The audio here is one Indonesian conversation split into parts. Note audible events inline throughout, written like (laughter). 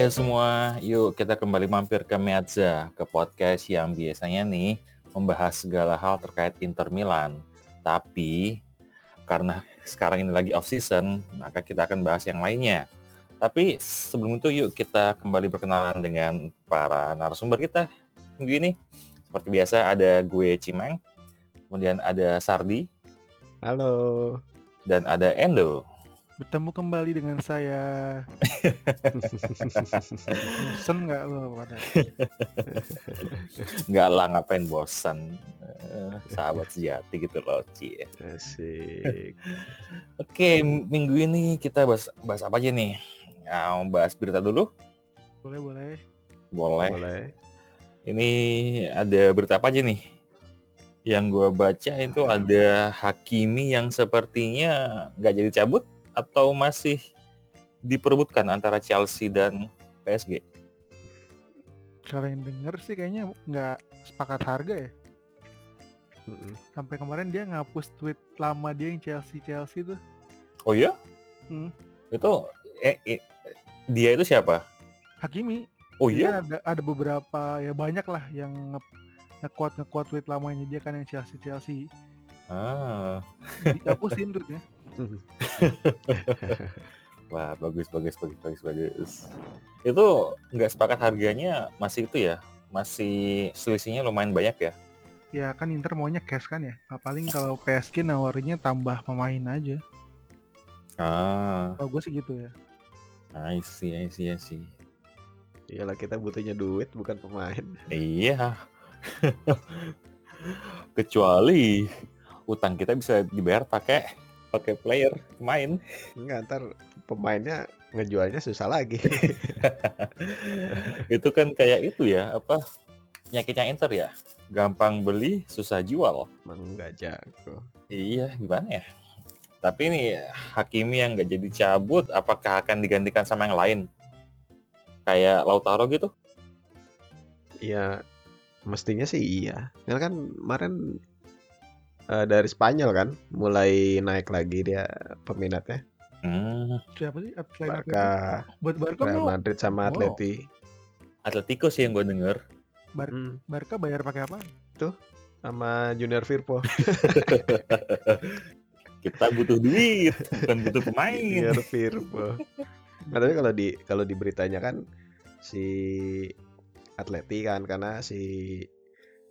Hai semua, yuk kita kembali mampir ke Meazza, ke podcast yang biasanya nih membahas segala hal terkait Inter Milan. Tapi karena sekarang ini lagi off season, maka kita akan bahas yang lainnya. Tapi sebelum itu yuk kita kembali berkenalan dengan para narasumber kita minggu ini. Seperti biasa ada gue Cimeng, kemudian ada Sardi, Halo. dan ada Endo. Bertemu kembali dengan saya. Bosen nggak lo pada? (laughs) Nggak lah ngapain bosan. Eh, sahabat sejati gitu loh, Ci. Asik. (laughs) Oke, minggu ini kita bahas, bahas apa aja nih? Mau bahas berita dulu? Boleh boleh. Boleh. Boleh. Ini ada berita apa aja nih? Yang gue baca itu ada Hakimi yang sepertinya nggak jadi cabut atau masih diperebutkan antara Chelsea dan PSG. Kalau yang denger sih kayaknya nggak sepakat harga ya. Sampai kemarin dia ngapus tweet lama dia yang Chelsea Chelsea tuh. Oh iya? Hmm. Itu eh, eh, dia itu siapa? Hakimi. Oh iya? Ada ada beberapa ya banyak lah yang nge ngekuat ngekuat tweet lamanya dia kan yang Chelsea Chelsea. Ah, Dihapusin tweetnya. (laughs) wah bagus bagus bagus bagus bagus. Itu nggak sepakat harganya masih itu ya? Masih selisihnya lumayan banyak ya? Ya kan Inter maunya cash kan ya. Nah, Paling kalau PSG nawarinnya tambah pemain aja. Ah, Kalau gue sih gitu ya. I see, I see, I see. Iyalah kita butuhnya duit bukan pemain. Iya. (laughs) Kecuali utang kita bisa dibayar pakai pakai player pemain. Enggak ntar pemainnya ngejualnya susah lagi. (laughs) itu kan kayak itu ya, apa penyakitnya Inter ya. Gampang beli, susah jual. Emang nggak jago. Iya, gimana ya? Tapi ini Hakimi yang nggak jadi cabut, apakah akan digantikan sama yang lain? Kayak Lautaro gitu? Iya mestinya sih iya. Karena kan kemarin eh, dari Spanyol kan mulai naik lagi dia peminatnya. Hmm, Siapa sih? Selain? Barca, Buat Barca Real Madrid sama Wow. Atleti. Atletico sih yang gue denger. Bar- Hmm, Barca bayar pakai apa? sama Junior Firpo. (laughs) Kita butuh duit, bukan butuh pemain. Junior Firpo. Nah, tapi kalau di kalau di beritanya kan si Atleti kan karena si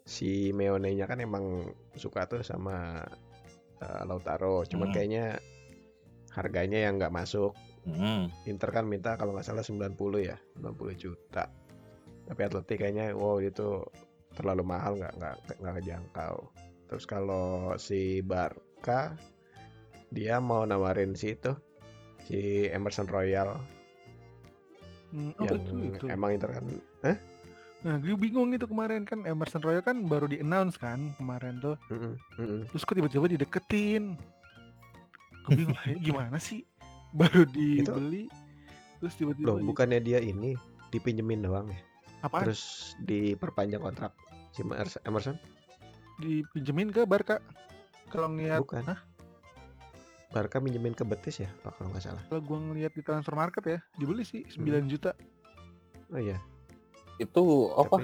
si Meone-nya kan emang suka tuh sama eh, Lautaro. Cuman Hmm. kayaknya harganya yang nggak masuk. Hmm. Inter kan minta kalau nggak salah 90 ya, 90 juta. Tapi Atleti kayaknya wow itu terlalu mahal nggak nggak nggak kejangkau. Terus kalau si Barca dia mau nawarin si itu si Emerson Royal Hmm, oh, yang itu, itu. emang Inter kan Nah, gue bingung itu kemarin kan Emerson Royal kan baru di announce kan kemarin tuh. Mm-mm, mm-mm. Terus kok tiba-tiba dideketin. Gue bingung gimana sih? Baru dibeli terus tiba-tiba loh di- bukannya dia ini dipinjemin doang ya apaan? terus diperpanjang kontrak si Emerson- Dipinjemin ke Barca. Kalau ngeliat bukan Hah? Barca minjemin ke Betis ya kalau nggak salah kalau gue ngeliat di transfer market ya, dibeli sih 9 Hmm. juta. oh iya Itu apa?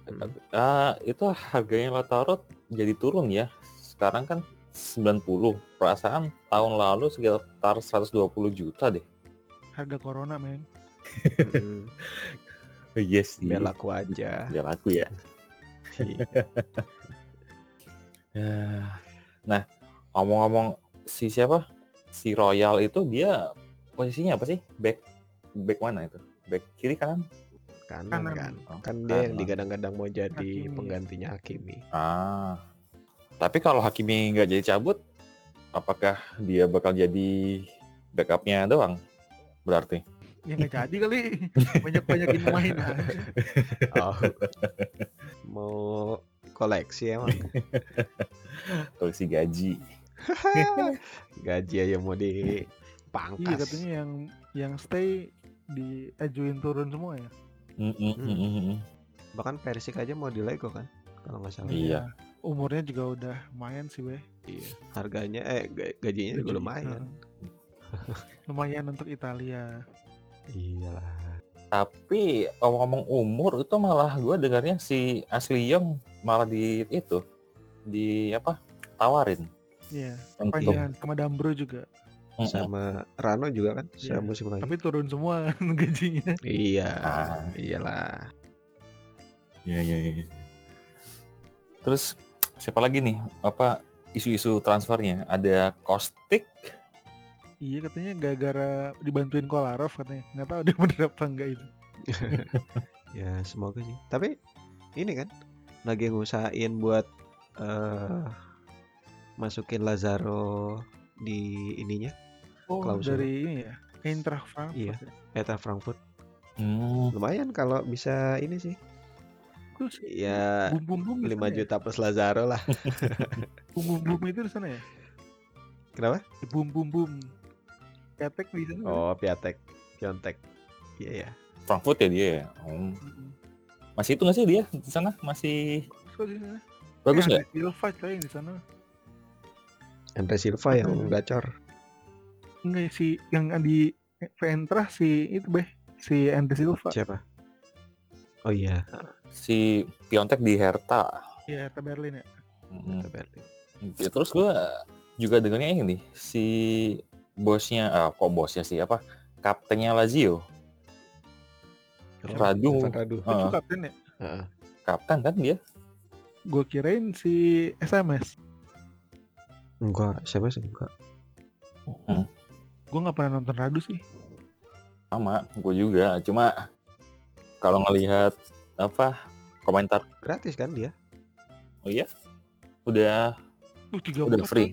Tapi- Ah, itu harganya Lautaro jadi turun ya. Sekarang kan 90. Perasaan tahun lalu sekitar 120 juta deh. Harga corona men. Mm-mm. Yes, biar laku aja Biar laku ya. Iya. (laughs) Ya. Nah, ngomong-ngomong si siapa? Si Royal itu dia posisinya apa sih? Back back mana itu? Back kiri kanan? Kanan Kanan. kan Oh, kan dia yang kanan. digadang-gadang mau jadi Hakimi. penggantinya Hakimi Ah. Tapi kalau Hakimi nggak jadi cabut, apakah dia bakal jadi backupnya doang? Berarti. Ya nggak jadi kali. (laughs) Banyak-banyakin pemain aja. (laughs) oh mau koleksi emang (laughs) Koleksi gaji. gaji aja mau Iya dipangkas katanya yang yang stay diajuin turun semua ya. Mm, mm, mm, mm, mm. bahkan Persik aja mau di Lego kan kalau nggak salah Iya. Umurnya juga udah lumayan sih, Weh. iya harganya eh ga- gajinya juga Gaji, lumayan eh, (laughs) lumayan untuk Italia. iyalah Tapi ngomong-ngomong umur itu malah gue dengarnya si Ashley Young malah di itu di apa tawarin Iya, untuk panjangan sama Dambro juga. Sama Rano juga kan Iya. semusim lagi. Tapi turun semua (laughs) gajinya. Iya, Ah. iyalah. Iya iya iya. Terus siapa lagi nih apa isu-isu transfernya? Ada Kostik, Iya katanya gara-gara dibantuin Kolarov katanya. Nggak tahu dia (laughs) bener apa enggak itu. (laughs) Ya semoga sih. Tapi ini kan lagi ngusahain buat eh masukin Lazaro di ininya Oh Klausul. dari ini ya. Eintracht Frankfurt. Iya. ya. Eta Frankfurt. Hmm, Lumayan kalau bisa ini sih. Terus Ya bum bum bum di 5 sana ya? juta plus Lazaro lah. Bum bum bum itu di sana ya? Kenapa? Bum bum bum. Ketek di sana. kan? Oh, Piatek, Piontek. Iya ya. Frankfurt ya dia ya. Oh. Masih itu nggak sih dia di sana? Masih di sana? bagus Eh, nggak? Silva yang di sana. Andre Silva yang Hmm. gacor. Enggak si yang di Eintracht si itu beh si Andre Silva. Siapa? Oh iya, Si Piontek di Hertha. Iya, Hertha Berlin ya. Mm. Hertha Berlin. Ya, terus gue juga dengarnya ini si bosnya, ah, kok bosnya sih apa? Kaptennya Lazio, Radu. Radu. Itu Ah. kapten ya? Heeh. kapten kan dia? Gue kirain si SMS. Enggak, siapa sih enggak? Hmm, Gue nggak pernah nonton Radu sih. sama, gue juga. Cuma kalau ngelihat apa komentar, Gratis kan dia? oh iya, udah Uh, 34 udah free.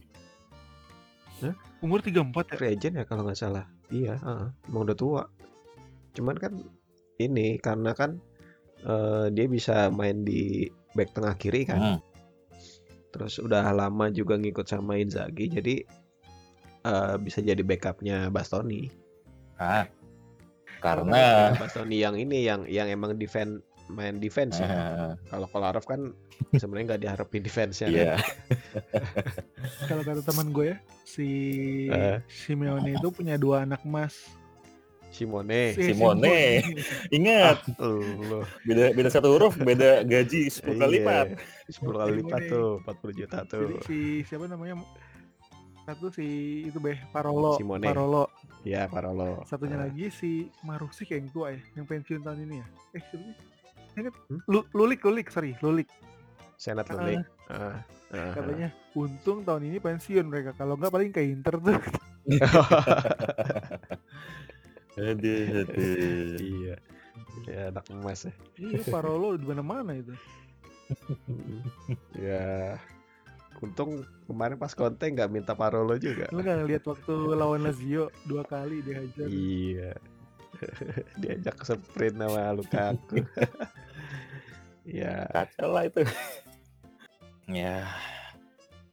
kan? Umur 34 ya? Free agent ya kalau nggak salah. Iya, heeh. emang udah tua. Cuman kan ini karena kan eh, dia bisa main di back tengah kiri kan. Hmm, Terus udah lama juga ngikut sama Inzaghi jadi eh, bisa jadi backupnya Bastoni. ah, karena Bastoni yang ini yang yang emang defend main defense ya. eh, Kalau Kolarov kan sebenarnya nggak diharapin defense-nya iya, kan. (laughs) Kalau kata teman gue ya, si Eh. Simeone itu punya dua anak emas. Simone. Si Simone. ingat Lu. beda beda satu huruf, beda gaji 10 kali Iya, lipat. 10 kali lipat Simone. tuh, 40 juta Jadi tuh. si siapa namanya? Satu si itu beh Parolo. Simone. Parolo. Ya, Parolo. Satunya Nah, lagi si Marusik yang tua ya, yang pensiun tahun ini ya. Eh siapa sih? Ingat? Hmm? Lu- Lulik, Lulik, sorry, Lulik. Senat Ah, Lulik. Ah, ah, katanya untung tahun ini pensiun mereka. Kalau nggak paling ke Inter tuh. (laughs) Aduh, aduh. iya. Ya, anak emas ya. iya, Parolo di mana-mana itu. ya. Untung kemarin pas konten nggak minta Parolo juga. Lu nggak ngeliat waktu lawan Lazio dua kali dihajar. Iya. (laughs) Diajak sprint sama Lukaku. (laughs) ya, Kacau lah itu. (laughs) ya,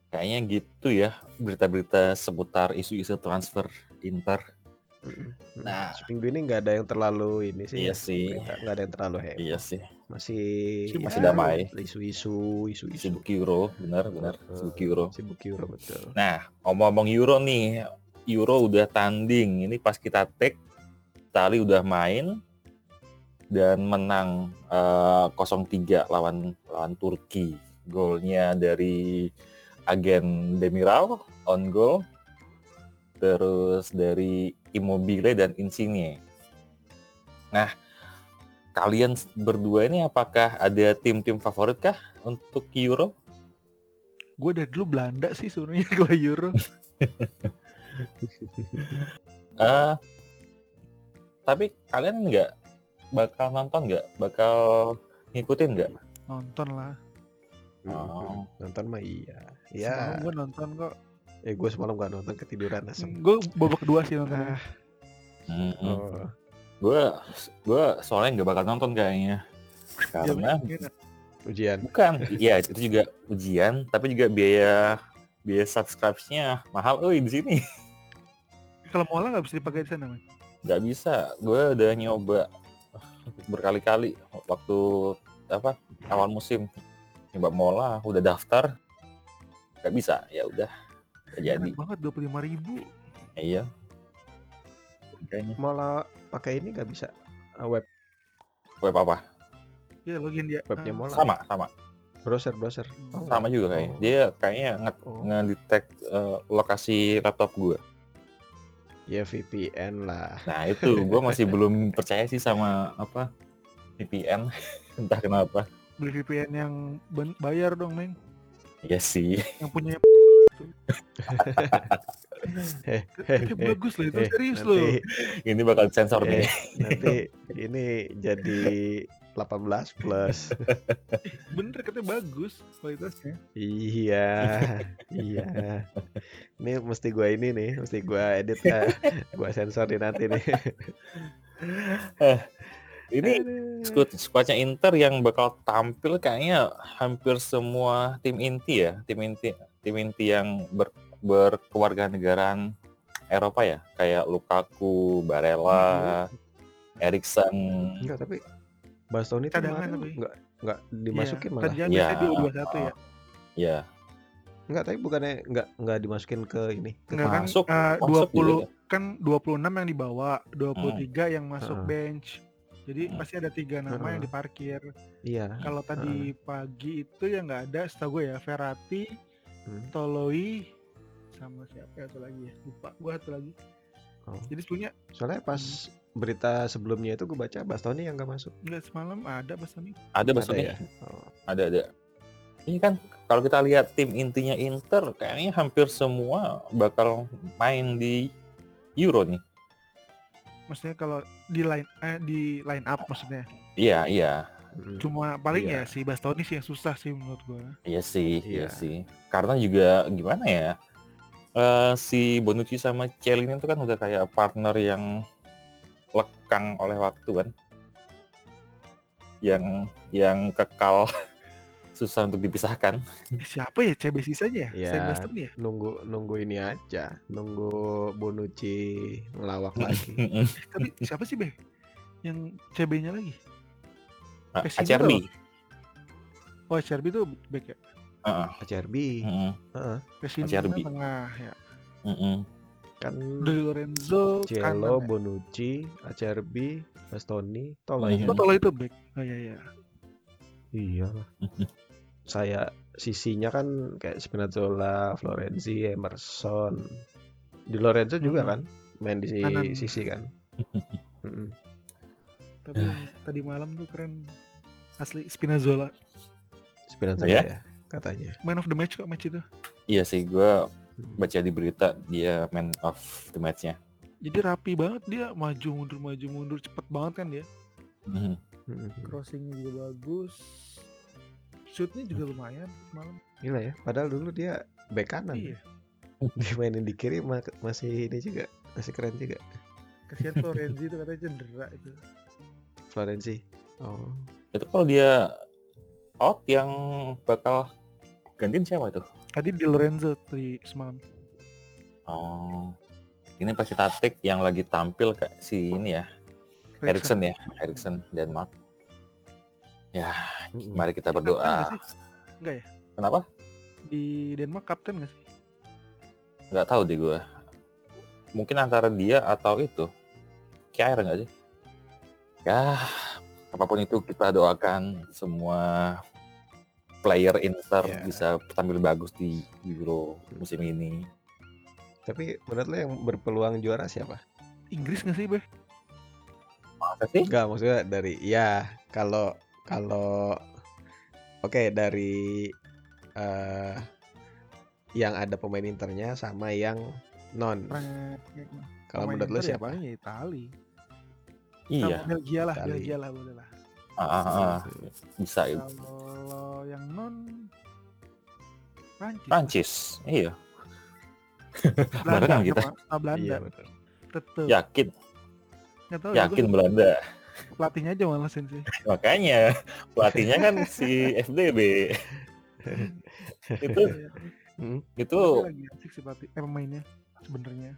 kayaknya gitu ya berita-berita seputar isu-isu transfer Inter. Nah. seminggu ini nggak ada yang terlalu ini sih. Iya ya, sih. Nggak ada yang terlalu hebat. Iya sih, Masih Masih ya, damai. Isu-isu, isu-isu. sibuk Euro, benar benar sibuk Euro. Sibuk Euro betul. Nah, ngomong-ngomong Euro nih, Euro udah tanding. Ini pas kita take, Itali udah main dan menang eh, 0-3 lawan lawan Turki. Golnya dari agen Demiral on goal, terus dari Immobile dan Insigne. Nah, kalian berdua ini apakah ada tim-tim favorit kah untuk Euro? Gue dari dulu Belanda sih sebenarnya (laughs) kalau Euro. (laughs) Eh, tapi kalian nggak bakal nonton nggak? Bakal ngikutin nggak? Nonton lah. Oh. Nonton mah iya. Semalam Ya, gue nonton kok. eh gue semalam gak nonton ketiduran asem. Gue babak kedua sih nonton. Ah, Mm-mm. oh. Gue gue soalnya nggak bakal nonton kayaknya. Karena Ujian. bukan, iya itu juga ujian, tapi juga biaya biaya subscribe-nya mahal. Oh di sini (laughs) Kalau mola nggak bisa dipakai di sana, man. nggak bisa. Gue udah nyoba berkali-kali waktu apa awal musim nyoba mola, udah daftar, nggak bisa. Ya udah, jadi. Banget dua puluh lima ribu. Iya. Kayaknya. Malah pakai ini nggak bisa. Ah, Web Web apa? Iya login dia. Webnya Ah, Mola. Sama, sama. Browser browser. Oh, Sama juga kayaknya. Oh. Dia kayaknya nge Oh. ngedetect eh, lokasi laptop gue. Ya VPN lah. Nah itu gue masih (laughs) belum percaya sih sama apa VPN. (laughs) Entah kenapa. Beli VPN yang bayar dong, Neng. Iya sih. Yang punya (laughs) Eh, bagus loh itu eh, serius loh. Ini bakal sensor eh, nih. nanti ini jadi 18 plus. Bener katanya bagus kualitasnya. Iya, iya. Ini mesti gua ini nih, mesti gua edit, eh, gua sensor di nanti nih. Ini squad squadnya Inter yang bakal tampil kayaknya hampir semua tim inti ya, tim inti tim inti yang ber, berkewarganegaraan Eropa ya, kayak Lukaku, Barella, Eriksen. Enggak, tapi Bastoni Cadangan kemarin tapi. enggak enggak dimasukin Iya, malah. Iya. biasanya di 21 ya. Ya, Enggak, tapi bukannya enggak enggak dimasukin ke ini. Ke Enggak kan Masuk, eh, masuk 20 juga. kan 26 yang dibawa, 23 yang masuk Heeh. bench. Jadi Hmm. pasti ada tiga nama yang Heeh. diparkir. Iya. Kalau tadi pagi itu yang nggak ada, setahu gue ya Verratti, Hmm. Toloi, sama siapa ya satu lagi ya? Lupa gue satu lagi. Oh. Jadi sebelumnya Soalnya pas berita sebelumnya itu gue baca Bastoni yang enggak masuk. nggak semalam ada pas ini. ada Ada maksudnya? ya? Oh. Ada ada. Ini kan kalau kita lihat tim intinya Inter kayaknya hampir semua bakal main di Euro nih. Maksudnya kalau di line eh, di line up maksudnya. Iya, iya. Mm. Cuma paling Iya. ya si Bastoni sih yang susah sih menurut gue. Iya sih, iya Iya. sih. Karena juga gimana ya? Eh, si Bonucci sama Chiellini itu kan udah kayak partner yang lekang oleh waktu kan. Yang yang kekal (laughs) susah untuk dipisahkan. Eh, siapa ya CB sisanya ya? Bastoni ya? Nunggu nunggu ini aja, nunggu Bonucci ngelawak (laughs) lagi. Eh, tapi siapa sih Be? Yang CB-nya lagi? Pesinya Acerbi. Oh, CRB itu back ya? Heeh. Acerbi, heeh, Heeh. Pesina CRB. tengah ya. heeh. kan De Lorenzo Cielo, kanan. ya. Bonucci, Acerbi, Bastoni, Oh, Toloi. iya. Oh, Tolo itu back. Oh iya iya. Iya lah. (laughs) Saya sisinya kan kayak Spinazzola, Florenzi, Emerson. Di Lorenzo juga Hmm. kan main di Kanan. sisi kan. (laughs) Tapi tadi malam tuh keren. Asli Spinazzola. Spinazzola Ya? ya katanya. Man of the match kok match itu. Iya sih, gue Hmm. baca di berita dia man of the match-nya. Jadi rapi banget dia maju mundur maju mundur cepet banget kan dia. Mhm. Mm-mm. Crossingnya juga bagus. Shootnya juga lumayan malam. Gila ya. Padahal dulu dia bek kanan. Iya. (laughs) Dia mainin di kiri ma- masih ini juga, masih keren juga. Kasihan (laughs) Florenzi itu katanya cedera itu. Florenzi. Oh. Itu kalau dia out yang bakal gantiin siapa itu? Tadi di Lorenzo tadi semalam. Oh. Ini pasti taktik yang lagi tampil kayak si ini ya, Erikson ya, Erikson Denmark. Ya, Mm-mm. mari kita berdoa. nggak? Enggak ya? Kenapa? Di Denmark kapten gak sih? Nggak tahu deh gue. Mungkin antara dia atau itu. Kyair nggak sih? Ya, apa pun itu kita doakan semua player Inter Ya. bisa tampil bagus di Euro musim ini. Tapi menurut lo yang berpeluang juara siapa? Inggris gak sih, Beh? Masa sih? Enggak, maksudnya dari ya kalau kalau oke dari eh yang ada pemain internya sama yang non. Kalau menurut lo ya siapa? ya Itali. Iya. Sama Belgia lah, Itali. Belgia lah boleh lah. Ah, ah, ah. Bisa itu. Kalau yang non Prancis. Prancis. Iya. Belanda Barengan kita. sama- sama Belanda. Iya betul. Tetep. Yakin, Nggak tahu yakin ya, Belanda. pelatihnya aja malesin sih. Makanya pelatihnya kan si FDB. itu Iya. Hmm. itu lagi asik sih pelatih, eh pemainnya sebenarnya.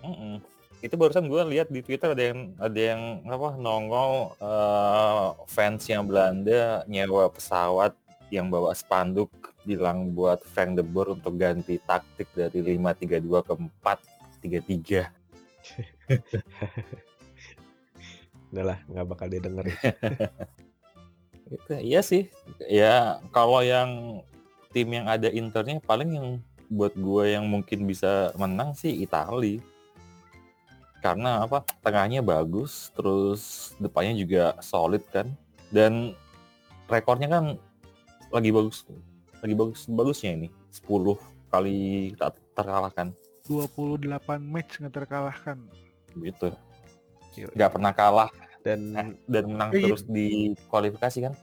Mm-mm. Itu barusan gue lihat di Twitter ada yang ada yang apa nongol eh, fans yang Belanda nyewa pesawat yang bawa spanduk bilang buat Frank de Boer untuk ganti taktik dari 5-3-2 ke 4-3-3. (laughs) udahlah nggak bakal didengerin. (laughs) Gitu, iya sih. Ya kalau yang tim yang ada internya paling yang buat gue yang mungkin bisa menang sih Itali. Karena apa? Tengahnya bagus, terus depannya juga solid kan. Dan rekornya kan lagi bagus lagi bagus bagusnya ini 10 kali tak terkalahkan 28 match nggak terkalahkan. gitu nggak pernah kalah Dan eh, dan menang Eh, iya. terus di kualifikasi kan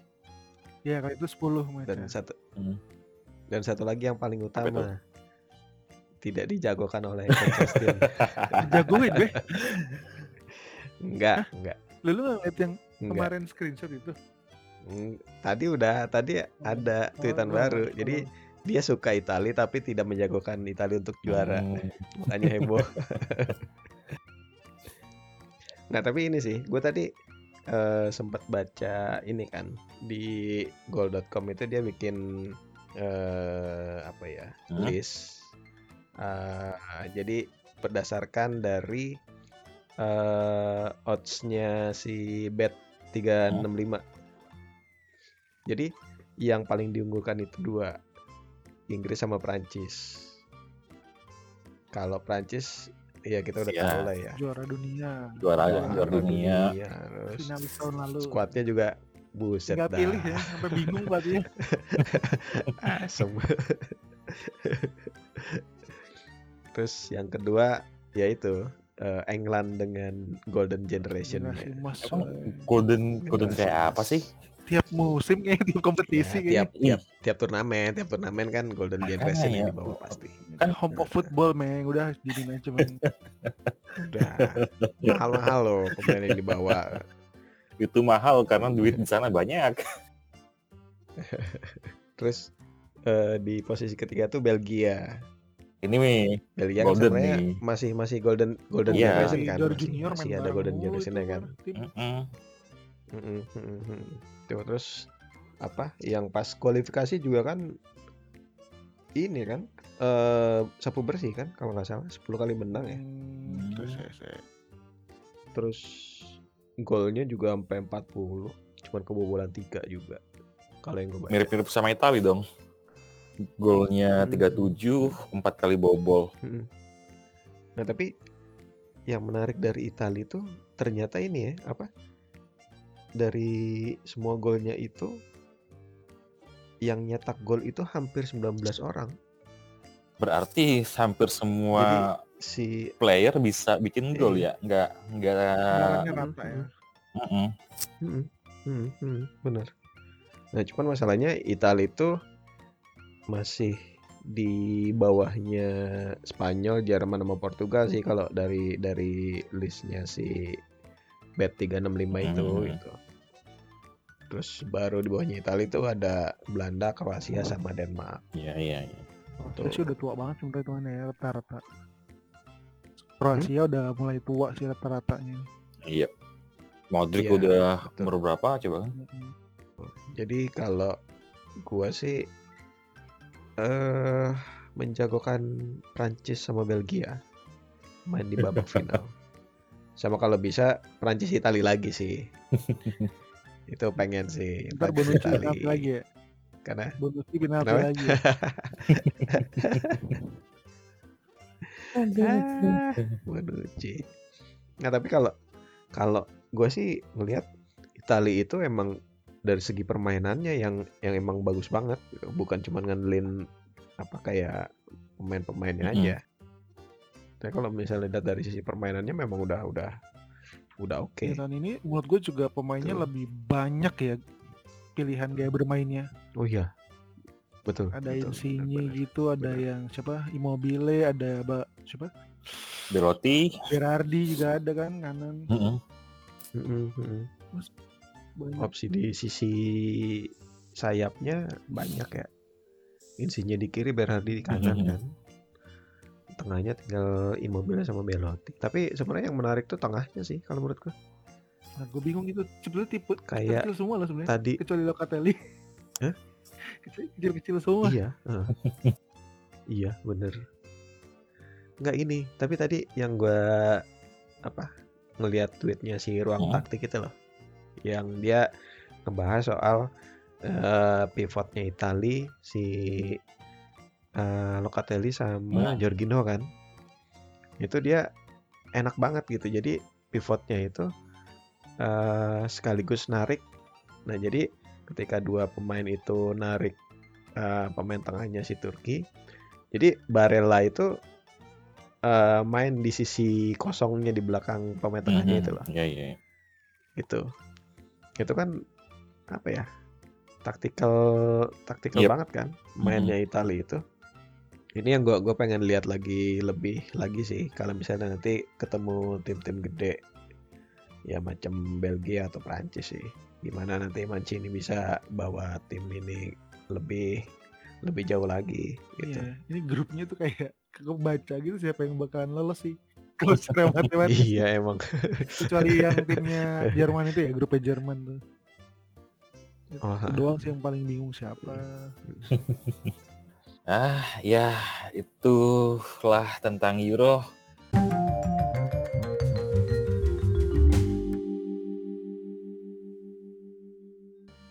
Ya kalau itu 10 match. dan ya. satu Hmm. dan satu lagi yang paling utama tidak dijagokan oleh Manchester. (laughs) Jagoin deh. enggak, enggak. Lu lu nggak liat yang Enggak. kemarin screenshot itu? Mm, Tadi udah, tadi ada tweetan oh, baru. oh. Jadi dia suka Itali tapi tidak menjagokan Itali untuk juara. Hmm, (laughs) Makanya heboh. (laughs) nah, tapi ini sih, gue tadi eh, sempat baca ini kan di goal.com itu dia bikin eh apa ya? Hmm. list. Eh, jadi berdasarkan dari eh odds-nya si bet 365. Jadi yang paling diunggulkan itu dua, Inggris sama Prancis. Kalau Prancis ya kita udah Iya. tahu lah ya. Juara dunia. juara Juara juara dunia terus Finalis tahun lalu. skuadnya juga buset Tinggal dah. pilih ya, sampai bingung pelatihnya. (laughs) Asem. (laughs) terus yang kedua yaitu eh, England dengan Golden Generation. Emas. Emang eh. golden golden kayak apa emas. sih Tiap musim kayak (laughs) tiap kompetisi Ya, tiap tiap tiap turnamen, tiap turnamen kan Golden Makanya Generation yang ya. dibawa pasti. kan Home of football, meng. Udah jadi meng. Udah mahal-mahal loh pemain yang dibawa. itu mahal karena duit di sana banyak Terus eh, di posisi ketiga tuh Belgia. Ini nih kan Golden sebenarnya nih. masih masih Golden Golden Iya. Generation kan. Masih, junior masih ada Golden Generation itu ya kan. mm-mm, mm. Tuh, terus apa? Yang pas kualifikasi juga kan ini kan eh sapu bersih kan kalau nggak salah 10 kali menang ya. Hmm, terus. Terus golnya juga sampai 40, cuman kebobolan 3 juga. Kalau yang gue mirip-mirip sama Itali dong golnya Hmm. 37 empat kali bobol Mm-mm. Nah, tapi yang menarik dari Italia itu ternyata ini ya, apa? Dari semua golnya itu yang nyetak gol itu hampir 19 orang. berarti hampir semua Si player bisa bikin gol Iya. ya nggak nggak Anggarannya rata ya. Mm-mm. Mm-mm. Mm, mm, benar. Nah, cuman masalahnya Italia itu masih di bawahnya Spanyol, Jerman sama Portugal sih kalau dari dari listnya si Bet 365 itu Hmm. gitu. Terus baru di bawahnya Italia itu ada Belanda, Kroasia sama Denmark. Iya iya iya. Kroasia sih udah tua banget sebenarnya hitungannya ya rata-rata. Kroasia udah mulai tua sih rata-ratanya. Iya. Modric Iya, udah betul. umur berapa coba kan? Jadi kalau gua sih eh menjagokan Prancis sama Belgia main di babak (laughs) final. Sama kalau bisa Prancis Itali lagi sih. (laughs) Itu pengen sih. Ntar penalti lagi ya. Karena penalti Kenapa? lagi ya. (laughs) ah, Bonucci. Nah tapi kalau kalau gue sih ngelihat Itali itu emang dari segi permainannya yang yang emang bagus banget gitu. bukan cuma ngandelin apa kayak pemain-pemainnya Mm-mm. aja. Tapi kalau misalnya lihat dari sisi permainannya memang udah udah udah oke. Ya, tahun ini menurut gue juga pemainnya Betul. lebih banyak ya pilihan gaya bermainnya. Oh iya. Betul. Ada betul, Insigne benar-benar. gitu, ada benar. yang siapa? Immobile, ada ba, siapa? Belotti. Berardi juga ada kan kanan. Mm-mm. Mm-mm, mm-mm. Banyak. opsi di sisi sayapnya banyak ya. Insinya di kiri, Berardi di kanan Mhm. kan. Tengahnya tinggal Immobile sama Belotti. Tapi sebenarnya yang menarik tuh tengahnya sih kalau menurutku. Nah, gue bingung itu sebetulnya tipe Kayak kecil semua lah sebenarnya Tadi kecuali Locatelli. Hah? (laughs) Kecil-kecil semua. iya, heeh. (laughs) iya bener. Nggak ini, tapi tadi yang gua apa ngelihat tweetnya si ruang Hmm. taktik itu loh, yang dia ngebahas soal eh, pivotnya Itali si eh, Locatelli sama Hmm. Jorginho kan, itu dia enak banget gitu. Jadi pivotnya itu eh, sekaligus narik. Nah jadi ketika dua pemain itu narik eh, pemain tengahnya si Turki, jadi Barella itu eh, main di sisi kosongnya di belakang pemain tengahnya itu loh, Iya iya. gitu. Itu kan apa ya? Taktikal taktikal Yep. banget kan mainnya Italia itu. Ini yang gua gua pengen lihat lagi lebih lagi sih kalau misalnya nanti ketemu tim-tim gede ya macam Belgia atau Prancis sih. Gimana nanti Mancini bisa bawa tim ini lebih lebih jauh lagi gitu. Iya, ini grupnya tuh kayak kebaca gitu siapa yang bakalan lolos sih. Kalau secara matematis Iya emang. kecuali yang timnya (laughs) Jerman itu ya grupnya Jerman tuh. Oh, doang sih yang paling bingung siapa. (laughs) Ah, ya itulah tentang Euro.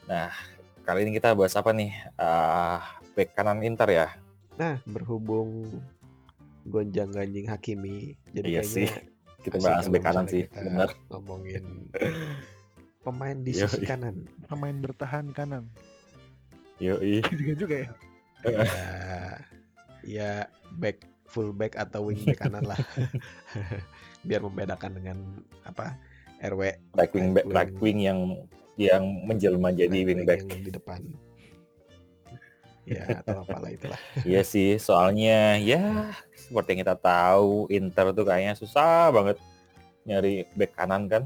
Nah, kali ini kita bahas apa nih? Ah, back kanan Inter ya. Nah, berhubung gonjang ganjing Hakimi, jadi Iya sih, Kita bahas back kanan sih, benar. Ngomongin (laughs) pemain di Yoi. sisi kanan. Pemain bertahan kanan. Yoi. (laughs) juga juga ya. Ya, ya back full back atau wing back kanan lah. (laughs) Biar membedakan dengan apa? RW Right wing back, right wing yang yang menjelma jadi right wing back. yang di depan. Ya, atau apalah itulah. (laughs) Iya sih, soalnya ya seperti yang kita tahu Inter tuh kayaknya susah banget nyari back kanan kan.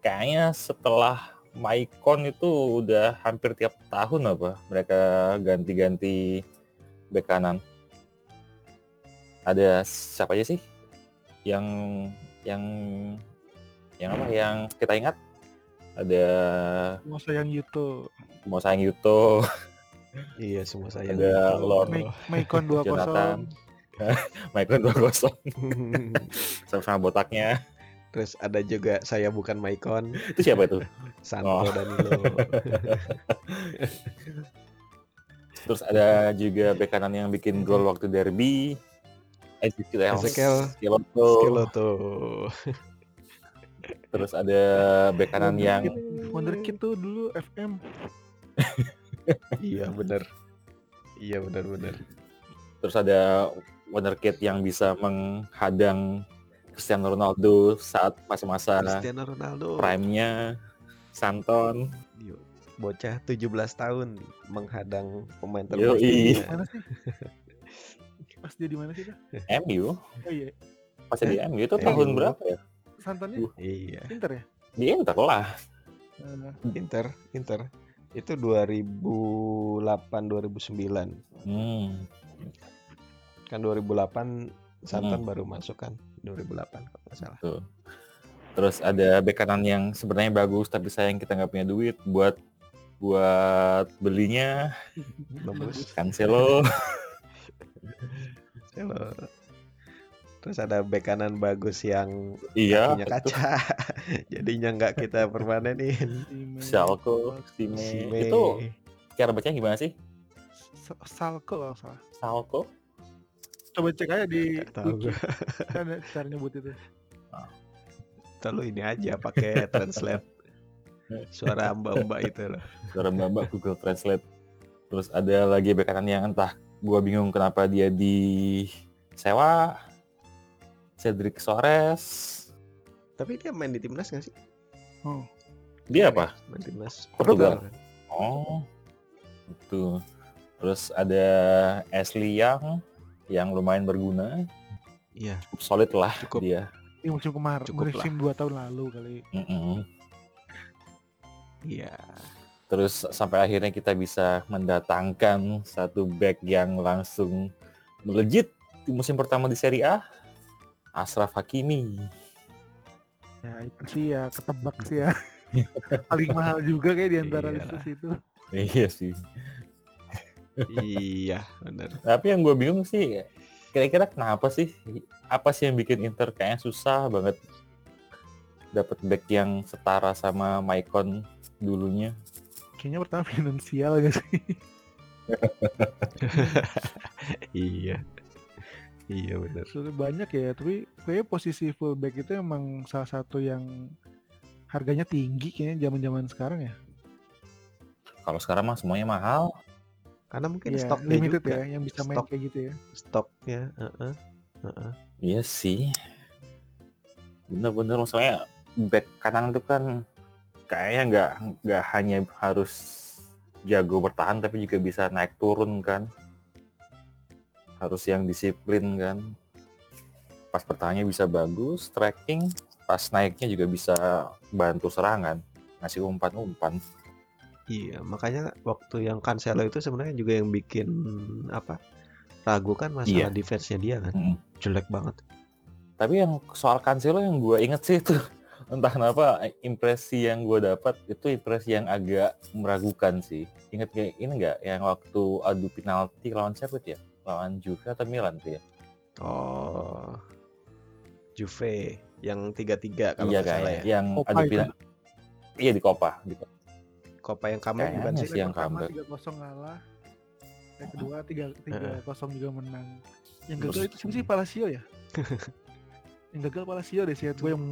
Kayaknya setelah Maicon itu udah hampir tiap tahun apa mereka ganti-ganti back kanan. Ada siapa aja sih yang yang yang apa yang kita ingat? Ada Mau sayang Yuto. mau sayang Yuto, (laughs) Iya, semua saya Ada. Lord. Maicon 2-0. Jonathan. (laughs) Maicon 2-0 (laughs) sama-sama botaknya. Terus ada juga saya bukan Maicon, Itu siapa itu? Santo Oh. Danilo. (laughs) Terus ada juga bek kanan yang bikin gol waktu derby. Ezekiel Ezekiel Skeleto. Skeleto. Terus ada bek kanan yang Wonderkid tuh dulu FM. Iya (laughs) bener. Iya bener bener. terus ada wonderkid yang bisa menghadang Cristiano Ronaldo saat masa-masa Cristiano Ronaldo. prime-nya. Santon. Yuk, Bocah 17 tahun menghadang pemain terbaik dunia. Mana sih? Pas dia di mana sih? Dah? MU. Oh iya, Pas di MU itu tahun berapa ya? santannya Iya, Inter ya? Di Inter lah. Nah, Inter, Inter. Itu 2008 2009. Hmm. Kan 2008 Santon Hmm. baru masuk kan 2008 kalau nggak salah. Tuh. Terus ada bek kanan yang sebenarnya bagus tapi sayang kita nggak punya duit buat buat belinya Bagus. Cancelo. Kalau- (laughs) Terus ada bek kanan bagus yang iya. punya kaca. (laughs) Jadinya nggak kita permanenin. Schalke, Sime. Sime. Itu cara bacanya gimana sih? Sa- Salko kalau nggak salah. Salko? Coba cek aja di tahu. (laughs) Ada cara nyebut itu. Lalu ini aja pakai (laughs) translate suara mbak-mbak itu loh. Suara mbak Google Translate. Terus ada lagi bek kanan yang entah gua bingung kenapa dia di sewa. Cedric Suarez. Tapi dia main di timnas nggak sih? Oh, Dia apa? Main timnas Portugal. Oh, itu. Terus ada Ashley Young yang lumayan berguna, Iya. cukup solid lah Cukup. dia. ini musim kemarin, Cukup musim dua tahun lalu kali. Iya. Terus sampai akhirnya kita bisa mendatangkan satu back yang langsung melejit di musim pertama di Serie A, Ashraf Hakimi. Ya itu sih ya ketebak sih ya. (laughs) Paling mahal juga kayak di antara list itu. Iya sih. iya, benar. Tapi yang gue bingung sih, kira-kira kenapa sih? Apa sih yang bikin Inter kayaknya susah banget dapat back yang setara sama Maicon dulunya. Kayaknya pertama (laughs) finansial gak sih? (laughs) iya. Iya benar. Banyak ya, tapi kayaknya posisi fullback itu emang salah satu yang harganya tinggi kayaknya zaman-zaman sekarang ya. Kalau sekarang mah semuanya mahal. Karena mungkin Iya, stoknya limited juga. ya yang bisa main Stok. kayak gitu ya. Stoknya, heeh. Heeh. Iya sih. Bener-bener maksudnya back kanan itu kan kayaknya nggak nggak hanya harus jago bertahan tapi juga bisa naik turun kan. Harus yang disiplin kan. Pas bertahannya bisa bagus, tracking, pas naiknya juga bisa bantu serangan, ngasih umpan-umpan. Iya, makanya waktu yang Cancelo itu sebenarnya juga yang bikin apa? Ragu kan masalah Iya. defense-nya dia kan. Mm. Jelek banget. Tapi yang soal Cancelo yang gue inget sih itu (laughs) entah kenapa impresi yang gue dapat itu impresi yang agak meragukan sih. Ingat kayak ini nggak yang waktu adu penalti lawan siapa tuh ya? Lawan Juve atau Milan tuh ya? Oh. Juve yang 3-3 kalau iya salah ya. Yang Copa adu itu. penalti. Iya di Copa. Di Copa. Copa yang comeback bukan sih? yang pertama comeback. 3-0 ngalah. Yang kedua 3 Heeh. 3-0 juga menang. Yang gagal itu siapa sih Palacio ya? (laughs) yang gagal Palacio deh sih gue yang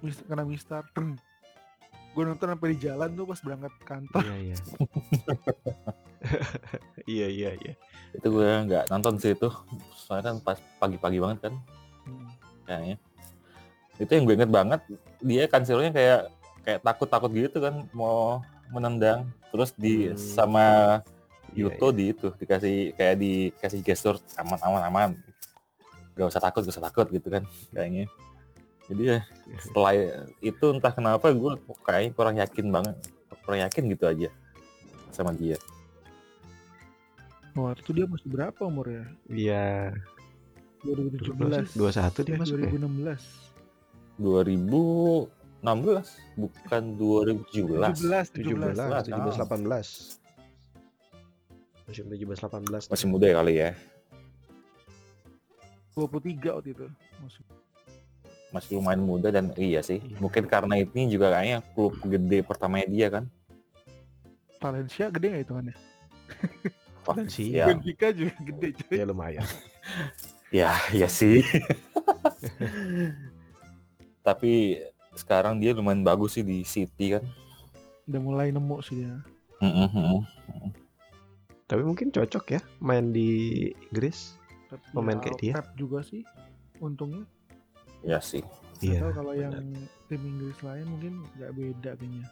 mis- kena mistar. Gue nonton sampai di jalan tuh pas berangkat kantor. Iya, iya. (laughs) (laughs) iya, iya, iya. Itu gue nggak nonton sih itu. Soalnya kan pas pagi-pagi banget kan Hmm. kayaknya. Itu yang gue inget banget. Dia Cancelo-nya kayak kayak takut-takut gitu kan mau menendang. Terus di Hmm. sama Iya, Yuto di itu dikasih kayak dikasih gestur aman aman aman gak usah takut gak usah takut gitu kan kayaknya jadi ya iya. setelah itu entah kenapa gue kayaknya kurang yakin banget kurang yakin gitu aja sama dia Waktu itu dia masih berapa umurnya? Iya. 2017. 21 dia Eh, masuk ya? 2016. 2016 bukan 2017 17, 17, 17. 17, 18. Masih 17, 18. masih muda ya kali ya 23 waktu itu. Masuk. masih lumayan muda dan iya sih Iya. mungkin karena ini juga kayaknya klub gede pertamanya dia kan Valencia gede nggak hitungannya? (laughs) Valencia. ya Benfica juga gede cuy. Ya lumayan. ya ya sih (laughs) tapi sekarang dia lumayan bagus sih di City kan Udah mulai nemu sih dia. Mm-mm, mm-mm. Tapi mungkin cocok ya main di Inggris. Pep Pemain ya, kayak dia. Pep juga sih. Untungnya. ya sih Iya. Kalau yang tim Inggris lain mungkin nggak beda kayaknya.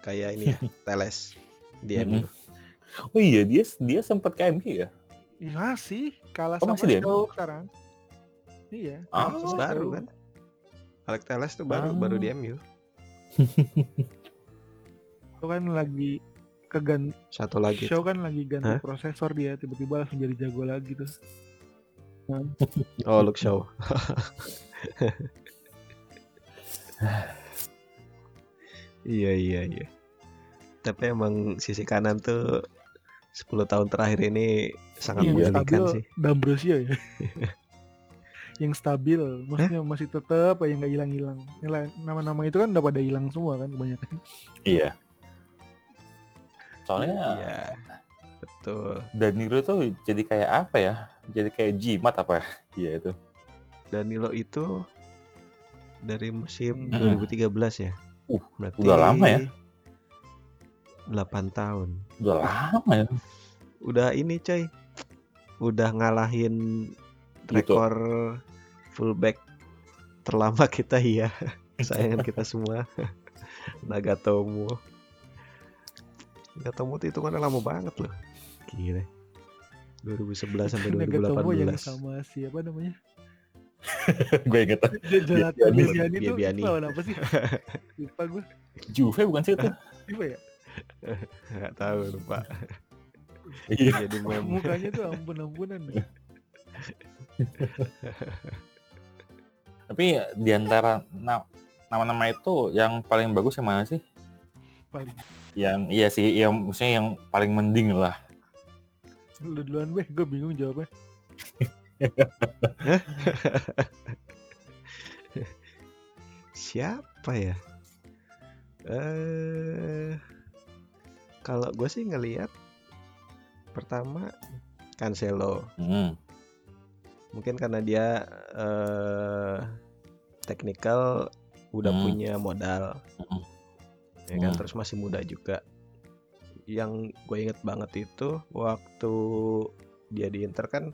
Kayak ini ya, (laughs) Teles di Mm-mm. MU. Oh iya dia dia sempat ke MU ya Iya sih, kalah Oh, sama masih dia? Stoke sekarang. Iya. Ah. sama Baru kan? Alex Teles tuh baru Ah. baru di MU. Itu (laughs) kan lagi kegan Satu lagi. show kan lagi ganti Hah? prosesor dia tiba-tiba langsung jadi jago lagi tuh. (laughs) Oh, Luke Shaw. (laughs) iya iya iya. Tapi emang sisi kanan tuh 10 tahun terakhir ini sangat yang menggelikan stabil sih. D'Ambrosio ya. (laughs) yang stabil, maksudnya masih tetap yang nggak hilang-hilang. Nama-nama itu kan udah pada hilang semua kan kebanyakan. iya soalnya Iya. Betul. Danilo tuh jadi kayak apa ya jadi kayak jimat apa ya (laughs) iya itu Danilo itu dari musim Hmm. 2013 ya. Uh, Berarti udah lama ya? 8 tahun. udah lama ya Udah ini coy. Udah ngalahin Gitu. rekor fullback terlama kita iya. (laughs) Sayangan kita semua. (laughs) Nagatomo. Nagatomo tuh hitungannya lama banget loh. Gila. 2011 sampai (laughs) Nagatomo yang 2018. sama siapa namanya? gue inget Jonathan Biabiani. Biabiani itu lawan apa sih? Lupa gue. Juve bukan sih itu Siapa ya? Gak tahu lupa. iya Jadi meme. Mukanya tuh ampun-ampunan. deh. tapi di antara na- nama-nama itu yang paling bagus yang mana sih Paling. yang iya sih yang maksudnya yang paling mending lah Lu duluan weh, gue bingung jawabnya. (laughs) siapa ya? Eh, kalau gue sih ngelihat pertama Cancelo. Hmm. Mungkin karena dia eh teknikal udah Hmm. punya modal, Mm-mm. ya kan Hmm. terus masih muda juga. Yang gue inget banget itu waktu dia di Inter kan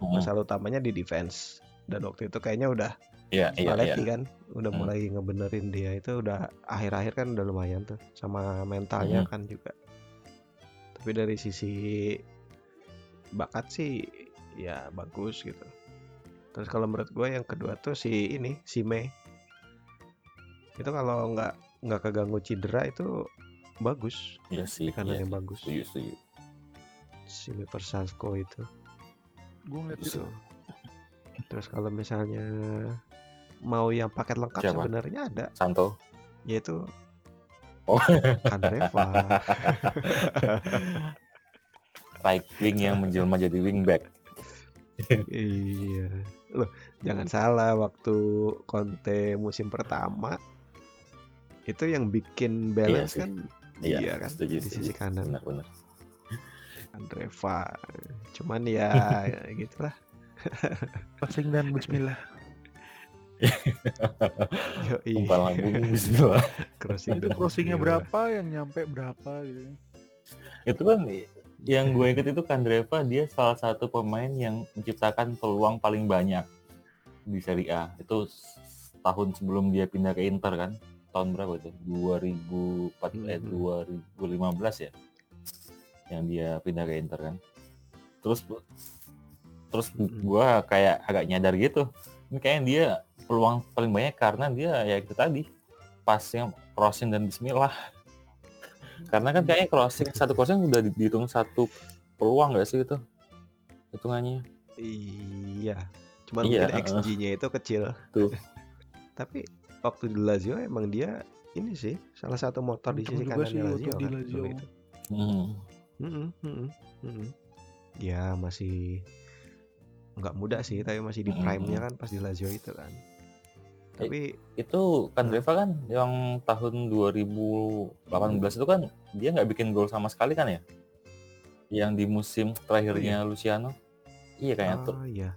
Hmm. masalah utamanya di defense dan waktu itu kayaknya udah Iya, iya, iya. Spalletti kan udah Hmm. mulai ngebenerin dia itu udah akhir-akhir kan udah lumayan tuh sama mentalnya Hmm. kan juga tapi dari sisi bakat sih ya bagus gitu terus kalau menurut gue yang kedua tuh si ini si Mei itu kalau nggak nggak keganggu cedera itu bagus Iya sih. kanan iya yang sih. bagus Setuju, setuju. si Versalco itu Gue ngeliat itu. Terus kalau misalnya mau yang paket lengkap Siapa? sebenarnya ada Santo. yaitu Oh. Kandreva (laughs) Right wing yang menjelma jadi wingback. iya loh jangan salah waktu Conte musim pertama itu yang bikin balance sih. kan Iya, iya kan setuju, di sisi kanan Benar-benar. Kandreva cuman ya (laughs) gitulah Passing dan Bismillah. Umpan lambung Bismillah. (laughs) crossing Itu crossingnya berapa, yang nyampe berapa gitu. itu kan yang gue inget itu Kandreva dia salah satu pemain yang menciptakan peluang paling banyak di Serie A itu tahun sebelum dia pindah ke Inter kan tahun berapa itu 2004 eh, Mhm. 2015 ya yang dia pindah ke Inter kan terus terus Mhm. gue kayak agak nyadar gitu ini kayaknya dia peluang paling banyak karena dia ya itu tadi pasnya crossing dan Bismillah karena kan kayaknya crossing satu crossing udah di- dihitung satu peluang gak sih itu hitungannya iya cuman Iya, mungkin. XG-nya itu kecil Tuh. (laughs) tapi waktu di Lazio emang dia ini sih salah satu motor di sisi kanan sih waktu Lazio di kan Lazio. dulu itu. Hmm. Mm-mm, mm-mm, mm-mm. Ya masih nggak muda sih, tapi masih di Mm-mm. prime-nya kan pas di Lazio itu kan. Tapi itu kan Reva kan yang tahun 2018 itu kan dia nggak bikin gol sama sekali kan ya? Yang di musim terakhirnya Luciano? Iya kayaknya tuh. Ah iya,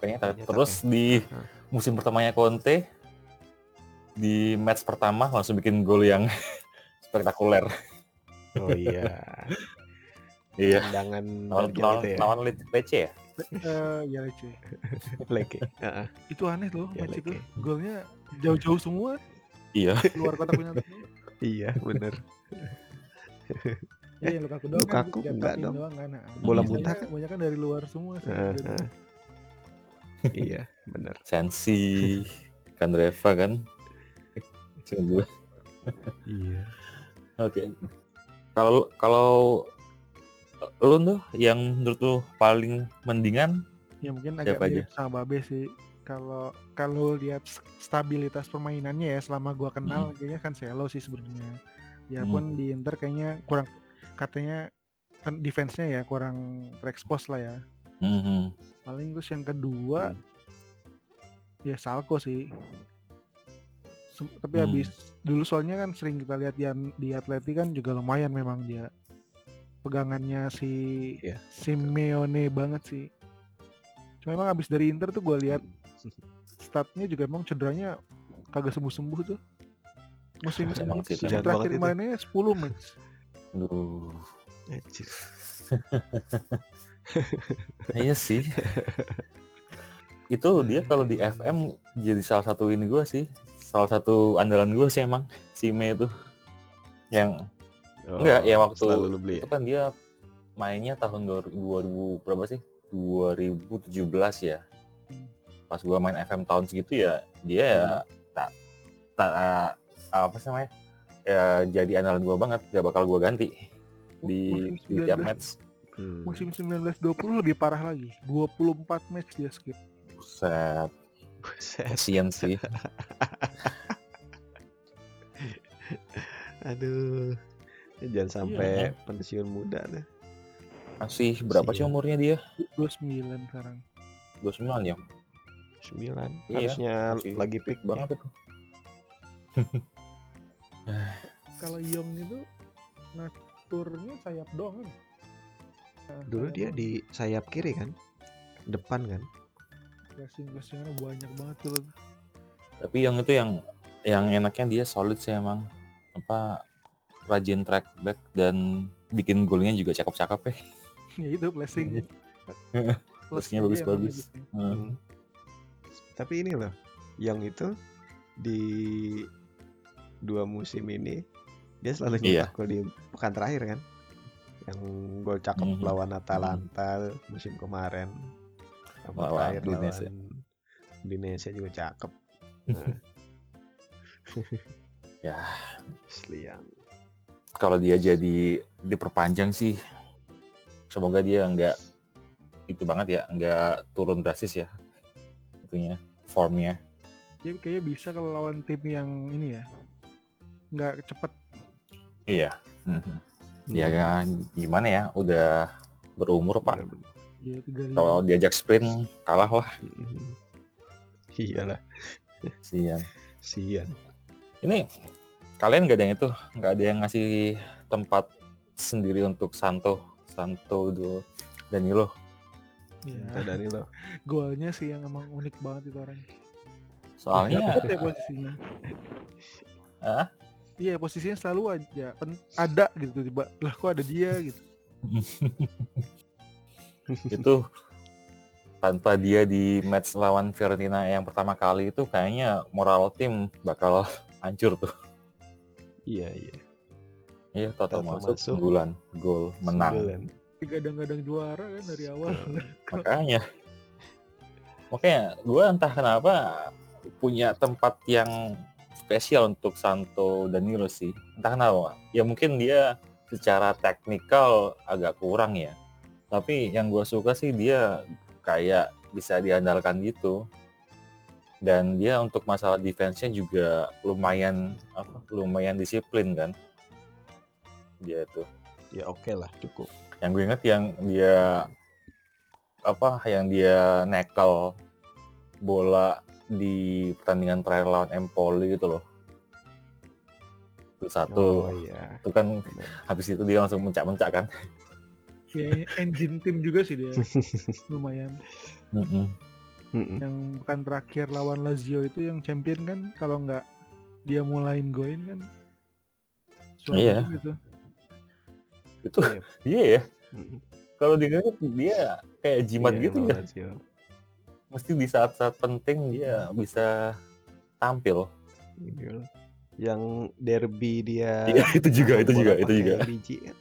kayaknya ter- terus di Hah. musim pertamanya Conte di match pertama langsung bikin gol yang (laughs) spektakuler. Oh iya. (laughs) iya. Tendangan lawan lawan, ya, lawan Lecce ya Eh, ya Lece. Leke. (laughs) Heeh. Itu aneh loh Ya, match itu. Golnya jauh-jauh semua, iya luar kotak penalti. (laughs) Iya, bener. Iya, yang Lukaku doang kan Lukaku jatahin enggak dong. doang kan. Nah, Bola muntah kan? Banyak kan dari luar semua sih. Heeh, Dari- heeh. iya, bener. Sensi kan Reva kan dua. Iya. Oke. Kalau kalau lu tuh yang menurut lu paling mendingan Ya mungkin agak Siapa aja? mirip sama Babe sih. Kalau kalau lihat stabilitas permainannya ya selama gua kenal kayaknya kan Cancelo sih sebenarnya. Ya Hmm. pun di Inter kayaknya kurang katanya kan defense-nya ya kurang terekspos lah ya. Mhm. Paling terus yang kedua ya Salko sih. Tapi Hmm. habis dulu soalnya kan sering kita lihat di, di Atleti kan juga lumayan memang dia pegangannya si Iya, Simeone banget sih. Cuma emang abis dari Inter tuh gue lihat statnya juga emang cederanya kagak sembuh-sembuh tuh. Musim Emang sih, terakhir mainnya 10 match. Anjir. (laughs) Iya sih. itu dia kalau di FM jadi salah satu ini gua sih. Salah satu andalan gua sih emang si Me itu. Yang Oh, Enggak, ya waktu selalu lu beli itu ya? kan dia mainnya tahun 2000, 2000 berapa sih? 2017 ya. Pas gua main FM tahun segitu ya dia ya tak tak apa sih namanya? Ya jadi andalan gua banget, gak bakal gua ganti di, Musim di tiap 19 match. Hmm. Musim 19-20 lebih parah lagi. 24 match dia skip. Buset, Buset. kasian sih. (laughs) Aduh. Ini jangan sampai pensiun muda deh. Masih berapa sih umurnya dia? 29 sekarang. 29 ya? 9. Iya, Harusnya masih lagi Peak peak banget itu. (laughs) Kalau Yong itu ngaturnya sayap doang kan? Nah, Dulu sayap dia doang. di sayap kiri kan, depan kan. pressing pressingnya banyak banget tuh. Tapi yang itu yang yang enaknya dia solid sih emang apa rajin track back dan bikin golnya juga cakep-cakep ya. (laughs) ya itu (laughs) Plusnya dia emang bagus-bagus. gitu. Hmm. Hmm. Tapi ini loh, yang itu di dua musim ini dia selalu Iya. nyetak gol di pekan terakhir kan. Yang gol cakep Mhm. lawan Atalanta musim kemarin. Sama Lawan terakhir Udinese. lawan Indonesia juga cakep. (laughs) Ya Aslian. Kalau dia jadi diperpanjang sih semoga dia nggak itu banget ya nggak turun drastis ya itunya formnya Dia kayaknya bisa kalau lawan tim yang ini ya. Nggak cepet. iya Mhm. ya kan gimana ya udah berumur pak tiga kalau diajak sprint kalah lah. Iyalah, sian sian. ini kalian nggak ada yang itu nggak ada yang ngasih tempat sendiri untuk Santo Santo do Danilo Kita Ya, dari lo. golnya sih yang emang unik banget itu orang. soalnya Dapet ya posisinya. Hah? Iya posisinya selalu aja pen- ada gitu tiba lah kok ada dia gitu. (laughs) itu tanpa dia di match lawan Fiorentina yang pertama kali itu kayaknya moral tim bakal hancur tuh. Iya, iya. Iya, total masuk, masuk. bulan, gol, menang. Sembilan. Gadang-gadang juara kan dari awal. Makanya, makanya gue entah kenapa punya tempat yang spesial untuk Santo Danilo sih. Entah kenapa. Ya mungkin dia secara teknikal agak kurang ya. Tapi yang gue suka sih dia kayak bisa diandalkan gitu. Dan dia untuk masalah defense-nya juga lumayan apa lumayan disiplin kan. Dia tuh Ya oke lah, cukup. yang gue inget yang dia apa yang dia nekel bola di pertandingan terakhir lawan Empoli gitu loh itu satu Oh iya. itu kan habis itu dia langsung mencak-mencak kan ya engine tim juga sih dia. (laughs) Lumayan. Mm-mm. Mm-mm. Yang bukan terakhir lawan Lazio itu yang champion kan kalau nggak dia mulain golin kan. Iya. Gitu. itu Iya. (laughs) iya ya Mm-mm. kalau dia dia kayak jimat Iya, gitu ya Lazio. mesti di saat-saat penting dia bisa tampil Iya. Yang derby dia Iya, (laughs) itu juga itu juga itu juga biji. (laughs)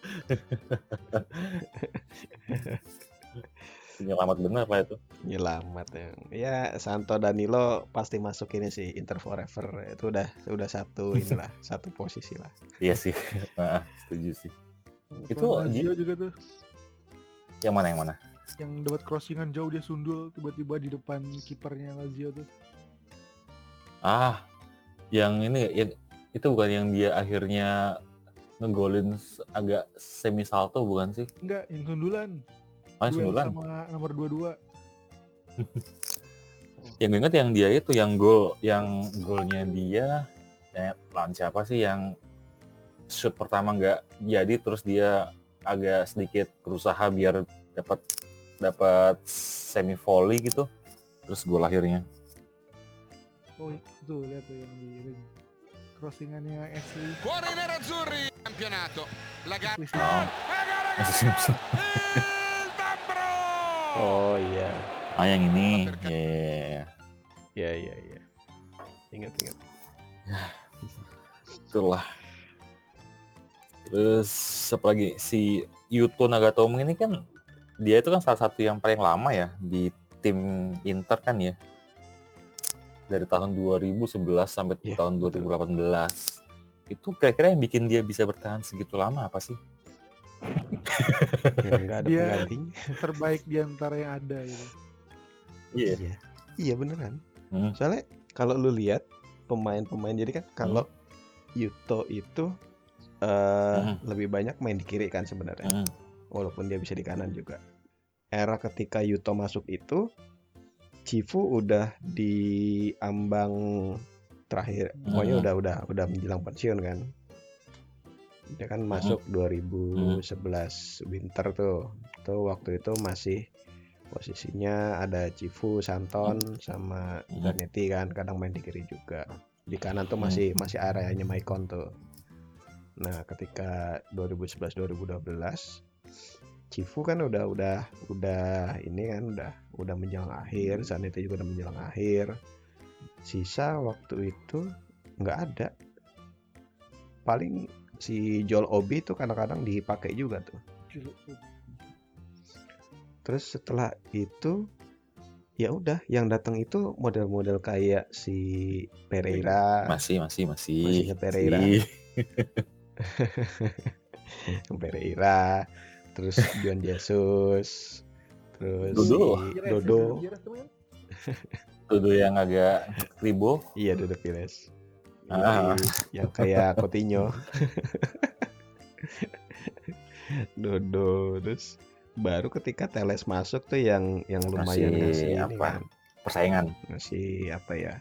penyelamat benar lah itu Nyelamat ya. Ya Santo Danilo pasti masuk ini sih Inter Forever. Itu udah udah satu (laughs) inilah, satu posisi lah. iya sih (laughs) nah, setuju sih Itu Lazio juga tuh yang mana yang mana yang dapat crossingan jauh dia sundul tiba-tiba di depan kipernya Lazio tuh. Ah, yang ini ya, itu bukan yang dia akhirnya ngegolin agak semi salto bukan sih? Enggak, yang sundulan. Ah, Duel sembilan. sama nomor 22. (laughs) Yang gue inget yang dia itu yang gol yang golnya dia ya, lawan siapa sih yang shoot pertama nggak jadi terus dia agak sedikit berusaha biar dapat dapat semi volley gitu terus gol akhirnya Oh, itu lihat tuh yang di ring. Crossingannya Ashley. Cuore nerazzurri, campionato. La gara. Ashley Oh. Simpson. (laughs) Oh iya. ah yang ini ya ya, ya. Iya iya iya. Ingat ingat. itulah terus apa lagi si Yuto Nagatomo ini kan dia itu kan salah satu yang paling lama ya di tim Inter kan ya dari tahun 2011 sampai Iya, tahun betul. 2018 itu kira-kira yang bikin dia bisa bertahan segitu lama apa sih? Ya, nggak ada Dia- penggantinya. terbaik di antara yang ada gitu. Iya. Iya. Iya beneran. Hmm. Soalnya kalau lu lihat pemain-pemain jadi kan kalau Yuto itu eh Hmm. lebih banyak main di kiri kan sebenarnya. Hmm. Walaupun dia bisa di kanan juga. Era ketika Yuto masuk itu Cifu udah di ambang terakhir Hmm. pokoknya udah udah udah menjelang pensiun kan dia kan masuk 2011 winter tuh. Tuh waktu itu masih posisinya ada Cifu Santon sama Hmm. Zanetti kan kadang main di kiri juga. Di kanan tuh Hmm. masih masih areanya Maicon tuh. Nah ketika 2011 2012 Cifu kan udah udah udah ini kan udah udah menjelang akhir Zanetti juga udah menjelang akhir. Sisa waktu itu nggak ada. Paling si Joel Obi tuh kadang-kadang dipakai juga tuh terus setelah itu ya udah yang datang itu model-model kayak si Pereira Masih, masih, masih. Masih Pereira. Masih. (laughs) Pereira terus John Jesus terus Dodo. si Dodo Tuduh yang agak ribo. iya Dodo Pires Ah. Yoi, yang kayak Coutinho Dodo terus baru ketika Teles masuk tuh yang yang lumayan Masih ngasih ini apa? kan Persaingan. ngasih apa ya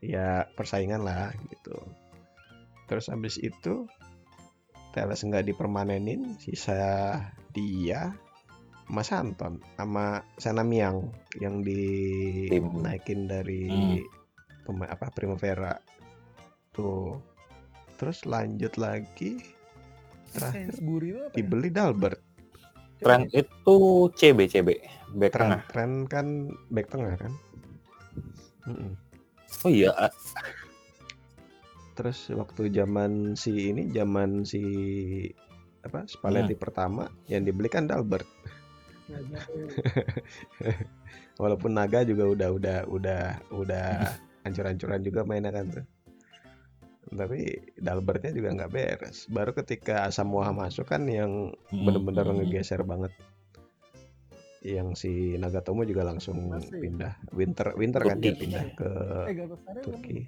ya persaingan lah gitu terus habis itu Teles nggak dipermanenin sisa dia Mas Anton sama Sanamiang yang dinaikin dari Hmm. pema- apa Primavera tuh terus lanjut lagi terakhir ya? dibeli Dalbert Tren itu CB, CB. Back tren tengah. tren kan back tengah kan Mm-mm. Oh iya, Terus waktu zaman si ini zaman si apa Spalletti pertama yang dibeli kan Dalbert. (laughs) Walaupun Naga juga udah udah udah udah (laughs) hancur-hancuran juga mainnya kan tuh. Tapi Dalbertnya juga nggak beres. Baru ketika Asamoah masuk kan yang mm, bener-bener mm, ngegeser banget. Yang si Nagatomo juga langsung Masih. pindah winter winter kan dia Turki. pindah ke Eh Turki.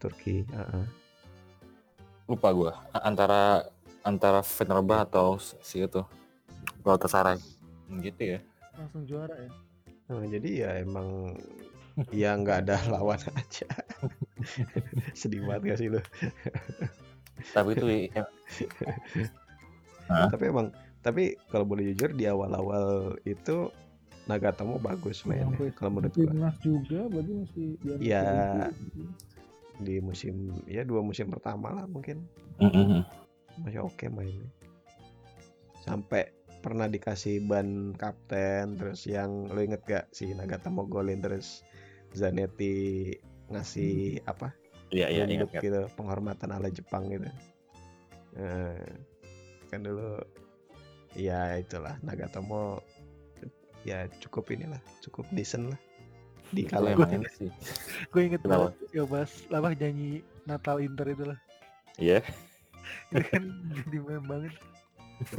Turki, heeh. lupa gua antara antara Fenerbah atau si itu Galatasaray gitu ya langsung juara ya. Nah, jadi ya emang ya nggak ada (laughs) lawan aja. (laughs) Sedih banget gak sih lu? tapi itu ya? Tapi emang tapi kalau boleh jujur di awal-awal itu Nagatomo bagus mainnya Sampai kalau menurut gua. Timnas juga berarti masih Ya. Di musim ya dua musim pertama lah mungkin masih oke mainnya. Sampai pernah dikasih ban kapten terus yang lo inget gak si Nagatomo golin terus Zanetti ngasih apa iya iya ingat Nunduk ingat gitu penghormatan ala Jepang gitu Nah, kan dulu ya itulah Nagatomo ya cukup inilah cukup decent lah di Itu kala emang ini sih Gue inget banget ya pas apa nyanyi Natal Inter itu lah. iya (laughs) Itu kan jadi meme banget. (laughs)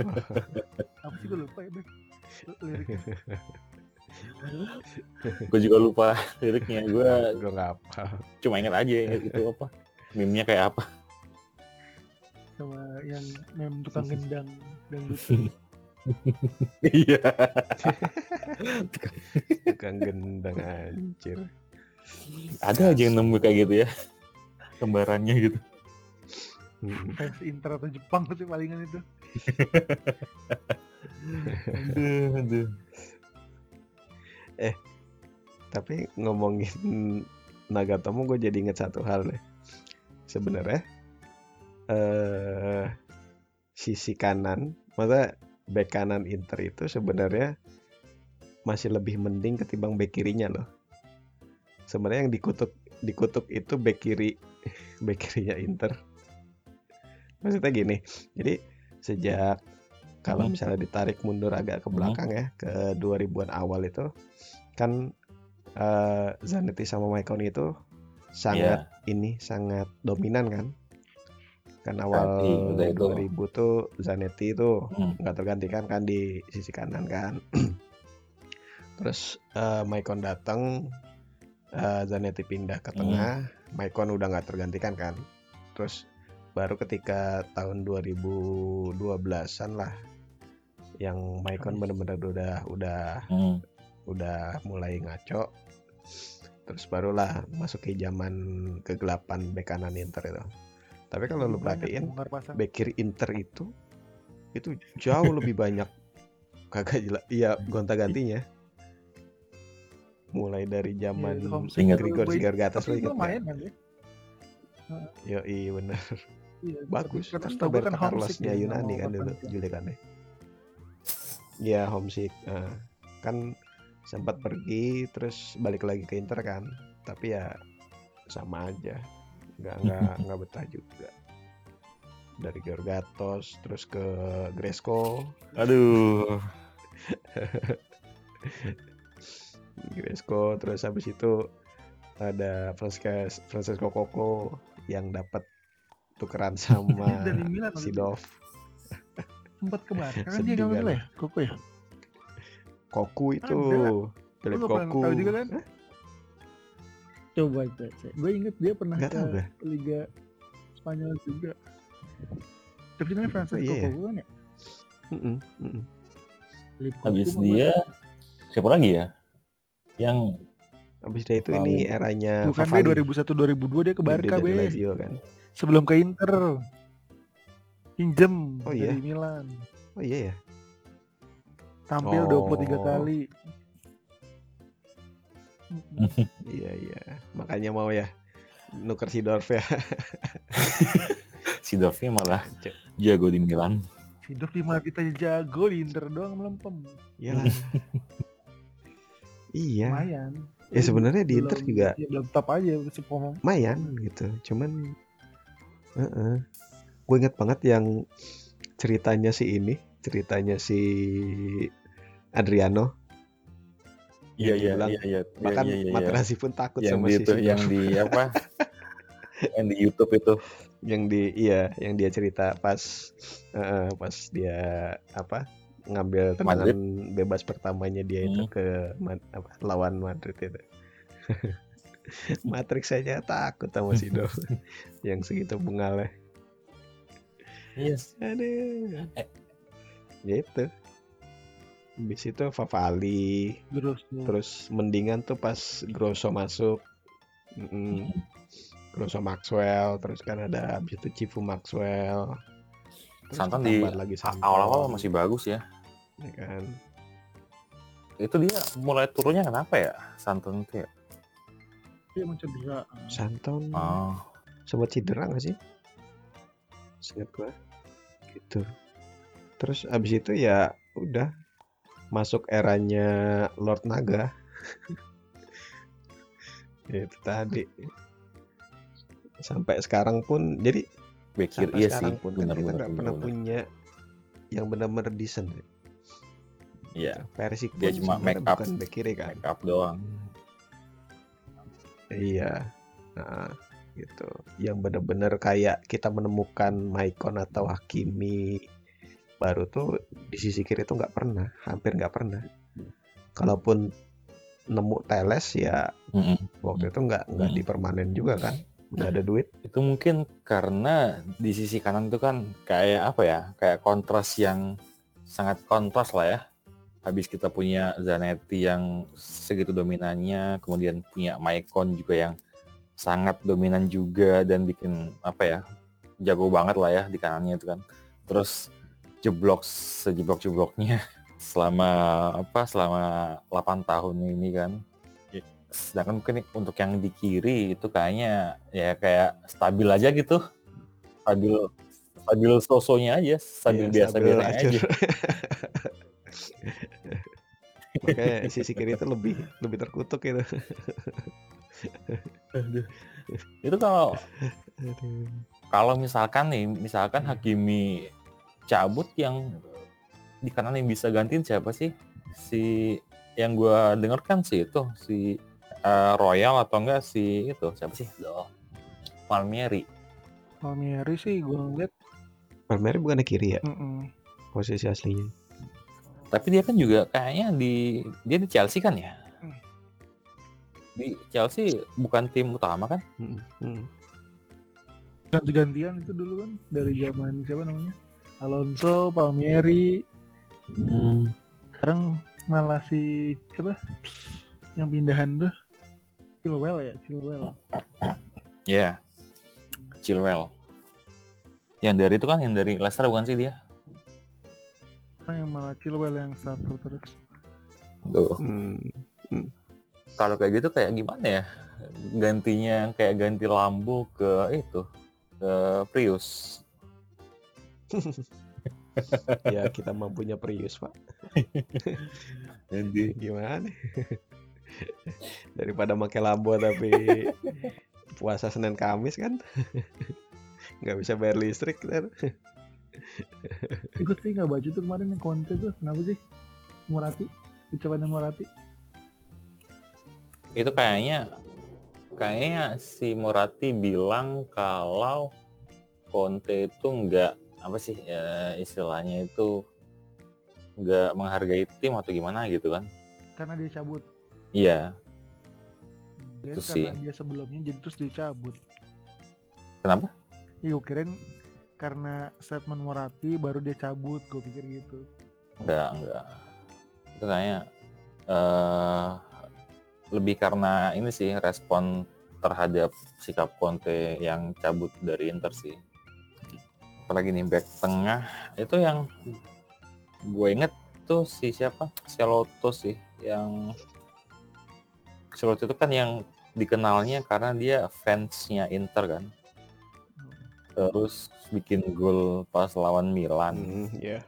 apa sih gue lupa ya. Liriknya. (laughs) gue juga lupa liriknya. Gue gue nggak apa cuma ingat aja itu apa. Meme-nya kayak apa. Sama yang meme (laughs) tukang gendang dangdut. (laughs) iya. Tukang gendang anjir. Ada aja yang nemu kayak gitu ya. Kembarannya gitu. Hmm. Fans Inter atau Jepang tuh palingan itu. (laughs) aduh aduh tapi ngomongin Nagatomo gue jadi inget satu hal deh. Sebenarnya eh sisi kanan masa back kanan Inter itu sebenarnya masih lebih mending ketimbang back kirinya loh. Sebenarnya yang dikutuk dikutuk itu back kiri (laughs) back kirinya Inter. Maksudnya gini jadi sejak kalau Hmm. misalnya ditarik mundur agak ke belakang ya ke 2000-an awal itu kan eh, Zanetti sama Maicon itu sangat Iya. ini sangat dominan kan kan awal Zanetti, udah itu. 2000 tuh Zanetti itu Hmm. nggak tergantikan kan di sisi kanan kan (clears throat) terus eh, Maicon datang eh, Zanetti pindah ke Hmm. tengah Maicon udah nggak tergantikan kan terus baru ketika tahun 2012an lah yang Maicon bener-bener udah udah Hmm. udah mulai ngaco. Terus barulah masuk ke zaman kegelapan bek kanan Inter itu. Tapi kalau lu perhatiin bek kiri Inter itu itu jauh lebih banyak. (laughs) Kagak jelas iya gonta gantinya. Mulai dari zaman Iya. Grigor Tapi- Sigargatas lo tapi inget kan ya Yo iya bener. Iya, bagus. Kan setahu gue Roberto homesick Carlosnya ya, nggak Yunani kan dulu perpanjang. Julikannya ya homesick. Nah, kan sempat pergi terus balik lagi ke Inter kan. Tapi ya sama aja. Nggak nggak (laughs) nggak betah juga. Dari Georgatos terus ke Gresco Aduh. (laughs) Gresco terus habis itu ada Francesco Francesco Coco yang dapat tukeran sama. (laughs) Sidov sempat ke Barca (laughs) kan dia nggak kan. ya Koko ya Koku itu Philip Koku tahu juga kan? Hah? coba cek gue inget dia pernah Nggak ke tahu gue. Liga Spanyol juga tapi namanya Francisco Oh, iya ya? Koko kan ya mm-mm. Philip Koko Habis dia siapa lagi ya? Yang Habis dari itu ini eranya bukan Favali. be 2001 2002 dia ke Barca be kan sebelum ke Inter pinjem Oh, iya? dari Milan. Oh iya ya? Tampil Oh. 23 kali. (laughs) Iya iya. Makanya mau ya nuker Sidorf ya. (laughs) Si Dovi malah jago di Milan. Sidorf di mana kita jago di Inter doang melempem. Iyalah. (laughs) iya. Lumayan. Ya sebenarnya di Inter Belum- juga ya, belum top aja sepomong lumayan gitu. Cuman Heeh. Gue inget banget yang ceritanya si ini ceritanya si Adriano Iya iya dibilang, iya iya. bahkan iya, iya, iya. Materazzi pun takut yang sama di si itu yang di apa? (laughs) yang di YouTube itu. yang di iya yang dia cerita pas eh, pas dia apa ngambil tendangan bebas pertamanya dia itu Hmm. ke apa, lawan Madrid itu (laughs) Matrix saja takut sama si Dov (laughs) yang segitu bungalnya Yes. aduh Eh. gitu habis itu Favali terus terus mendingan tuh pas Grosso masuk Mm-mm. Grosso Maxwell terus kan ada habis itu Cifu Maxwell Terus Santon di lagi Awal-awal masih bagus ya. ya kan Itu dia mulai turunnya kenapa ya? Santon itu ya. dia mau cedera Santon Oh. sempat cedera gak sih Seingat gua gitu. Terus abis itu ya udah masuk eranya Lord Naga. (laughs) Itu tadi. Sampai sekarang pun jadi Bekir sampai iya sih. pun kan Benar kita nggak pernah punya yang benar-benar decent. Iya, Persik Dia cuma make up. bukan back kiri kan? Make up doang. Iya, nah, gitu. Yang bener-bener kayak kita menemukan Maicon atau Hakimi baru tuh di sisi kiri tuh nggak pernah, hampir nggak pernah. Kalaupun nemu Teles ya Mm-mm. waktu itu nggak nggak Hmm. dipermanen juga kan, nggak ada duit. Itu mungkin karena di sisi kanan itu kan kayak apa ya? Kayak kontras yang sangat kontras lah ya. Habis kita punya Zanetti yang segitu dominannya, kemudian punya Maicon juga yang sangat dominan juga dan bikin apa ya? Jago banget lah ya di kanannya itu kan. Terus jeblok sejeblok-jebloknya (laughs) selama apa? Selama 8 tahun ini kan. Sedangkan mungkin untuk yang di kiri itu kayaknya ya kayak stabil aja gitu. Stabil stabil sosonya aja, stabil Iya, biasa biasa aja. acur. (laughs) Makanya sisi kiri itu lebih lebih terkutuk (laughs) itu. Itu kalau Aduh. kalau misalkan nih, misalkan Hakimi cabut yang di kanan yang bisa gantiin siapa sih? Si yang gua denger kan sih itu si eh, Royal atau enggak si itu siapa sih? Loh. Palmieri. Palmieri sih gue ngeliat Palmieri bukannya kiri ya mm-mm. posisi aslinya. Tapi dia kan juga kayaknya di dia di Chelsea kan ya? Hmm. Di Chelsea bukan tim utama kan? Mm, mm. ganti-gantian itu dulu kan dari zaman siapa namanya Alonso Palmieri sekarang malah si siapa yang pindahan tuh Chilwell ya, Chilwell. Ya. Chilwell. Yang dari itu kan yang dari Leicester bukan sih dia? Kan yang malah Chilwell yang satu terus. Tuh. Hmm. Kalau kayak gitu kayak gimana ya? Gantinya kayak ganti lampu ke itu ke Prius. (laughs) ya kita mampunya Prius pak. (laughs) Jadi Gimana? (laughs) Daripada pakai Lambo tapi puasa Senin Kamis kan nggak bisa bayar listrik kan Ikut sih nggak baca tuh kemarin yang konten tuh, kenapa sih? Murati, ucapannya Murati. Itu kayaknya kayaknya si Morati bilang kalau Conte itu nggak apa sih ya, istilahnya itu nggak menghargai tim atau gimana gitu kan Karena dia cabut. iya Dia Itu karena sih. dia sebelumnya jadi terus dia cabut. kenapa Iya, kirain karena statement Murati baru dia cabut, gue pikir gitu. nggak nggak itu kayaknya eh lebih karena ini sih respon terhadap sikap Conte yang cabut dari Inter sih. Apalagi nih back tengah itu yang gue inget tuh si siapa? Celoto sih yang Celoto itu kan yang dikenalnya karena dia fansnya Inter kan. Terus bikin gol pas lawan Milan. Hmm, ya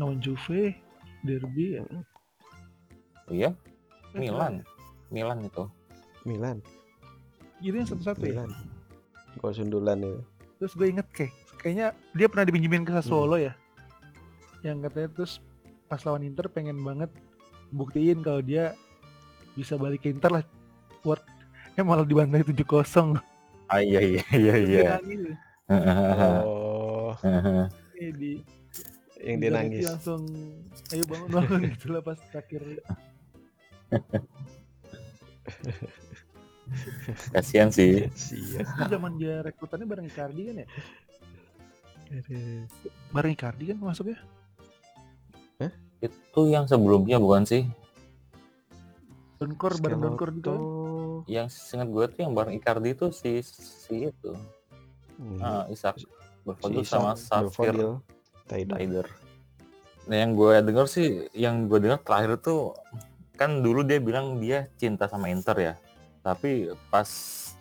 Lawan Juve, derby ya. iya Milan Milan itu. Milan. Jadi yang satu-satu ya. Milan. Gol sundulan itu Terus gue inget kayak kayaknya dia pernah dipinjemin ke Sassuolo ya. Yang katanya terus pas lawan Inter pengen banget buktiin kalau dia bisa balik ke Inter lah. Buat (laughs) eh malah dibantai 7-0. ah iya iya iya iya. ya. oh. Di yang di dia nangis. langsung ayo bangun bangun. (laughs) Gitu lah pas terakhir (laughs) kasihan sih. Siap. Itu zaman dia rekrutannya bareng Icardi kan ya? Bareng Icardi kan masuknya? Itu yang sebelumnya bukan sih? Donkor bareng Donkor juga kan? Schelotto. yang seingat gue tuh yang bareng Icardi itu si si itu. Hmm. ah, Isak Si Berfodil Isak, sama Safir. Ryder nah yang gue denger sih yang gue denger terakhir tuh kan dulu dia bilang dia cinta sama Inter ya tapi pas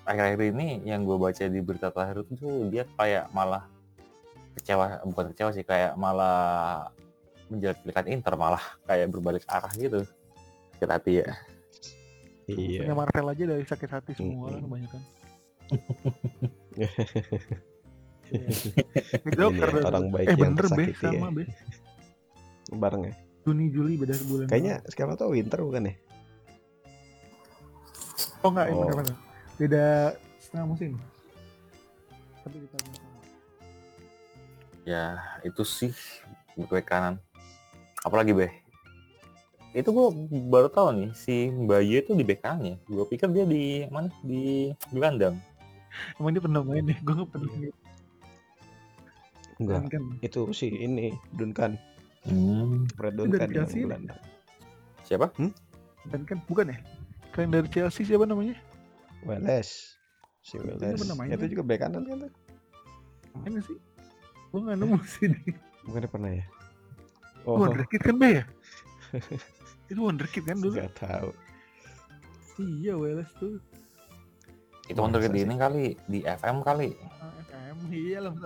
akhir-akhir ini yang gue baca di berita terakhir itu tuh dia kayak malah kecewa bukan kecewa sih kayak malah menjelek-jelekan Inter malah kayak berbalik arah gitu sakit hati ya Iya. punya Marvel aja dari sakit hati semua kan Mm-mm. kebanyakan (laughs) Iya, Joker ya, orang baik eh yang bener be tersakiti sama ya. be Bareng ya. Juni Juli beda sebulan Kayaknya sekarang tuh winter bukan ya? oh enggak Oh. bener bener beda setengah musim. Tapi di tahun yang sama ya itu sih bek kanan. Apalagi be? Itu gue baru tahu nih si Bayu itu di bek ya? Gue pikir dia di mana? Di gelandang emang dia pernah main deh gue gak pernah Enggak. Itu sih ini Duncan, hmm, Duncan dari Chelsea ini. Belanda. siapa? Dan kan bukan ya? Kalian dari Chelsea siapa namanya? Welles. Si Itu Welles. Itu juga bek kanan kan tuh? mana sih? Gue gak nemu (laughs) sih di Bukannya pernah ya? oh. Oh, Wonderkid kan be ya? (laughs) Itu Wonderkid kan dulu. Nggak tahu. iya Wales tuh. Itu untuk di ini kali? Di FM kali? Ah, FM iya lah (laughs)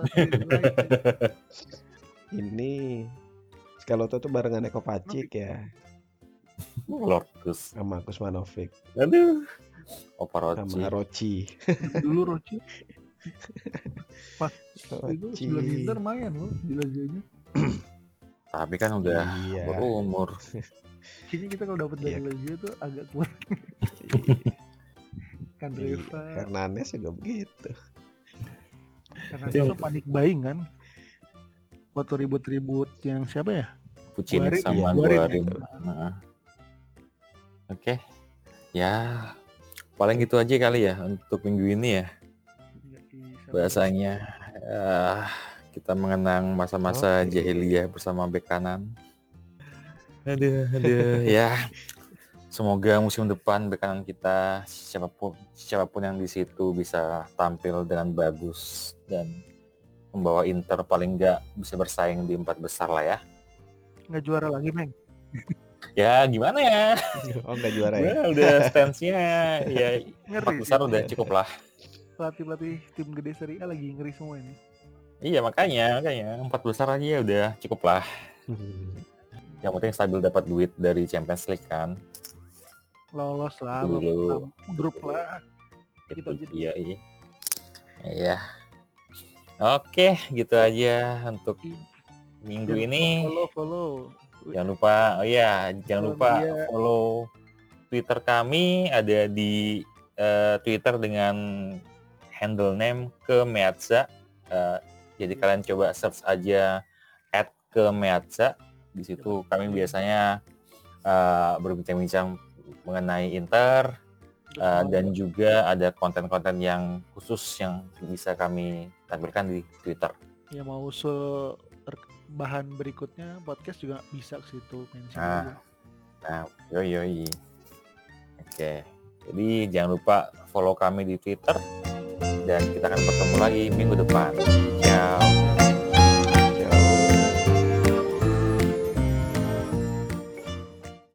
Ini Scalotto tuh barengan Eko Pacik ya. Lordus sama Kusmanovic aduh. Opa Roci sama Roci. (laughs) dulu Roci (laughs) itu Roci. sebelum Inter main loh di Lazio (clears throat) tapi kan udah Iya. berumur (laughs) kayaknya kita kalau dapat dari Iya. Lazio tuh agak kuat kan Iya, Reva. Hernandez juga begitu. karena Iya. itu panik buying kan waktu ribut-ribut yang siapa ya Guarin, sama iya, Guarin. Guarin Nah. oke ya paling gitu aja kali ya untuk minggu ini ya bahasanya eh, kita mengenang masa-masa Oke. jahiliyah bersama bek kanan. Aduh, aduh, ya. Semoga musim depan bekanan kita siapa pun siapa pun yang di situ bisa tampil dengan bagus dan membawa Inter paling nggak bisa bersaing di empat besar lah ya. Nggak juara lagi, Meng. (laughs) Ya gimana ya? Oh nggak juara ya? Udah stance-nya (laughs) ya empat besar udah cukup lah. Pelatih-pelatih tim gede Serie A lagi ngeri semua ini. Iya makanya makanya empat besar aja ya udah cukup lah. Yang penting stabil dapat duit dari Champions League kan. Lolos lah, Dulu. grup lah. Aja dulu. iya iya. Iya. Oke, gitu aja untuk minggu Jangan ini. Follow, follow. Jangan lupa, oh iya, jangan Follow lupa dia. follow Twitter kami ada di eh, Twitter dengan handle name ke Meatza. Eh, jadi kalian coba search aja at ke Meatza. Di situ kami biasanya eh, berbincang-bincang mengenai Inter eh, dan juga ada konten-konten yang khusus yang bisa kami tampilkan di Twitter. ya mau se ter- bahan berikutnya podcast juga bisa ke situ mention Ah. aja. Nah, yoi yoi. Oke. Jadi jangan lupa follow kami di Twitter dan kita akan bertemu lagi minggu depan.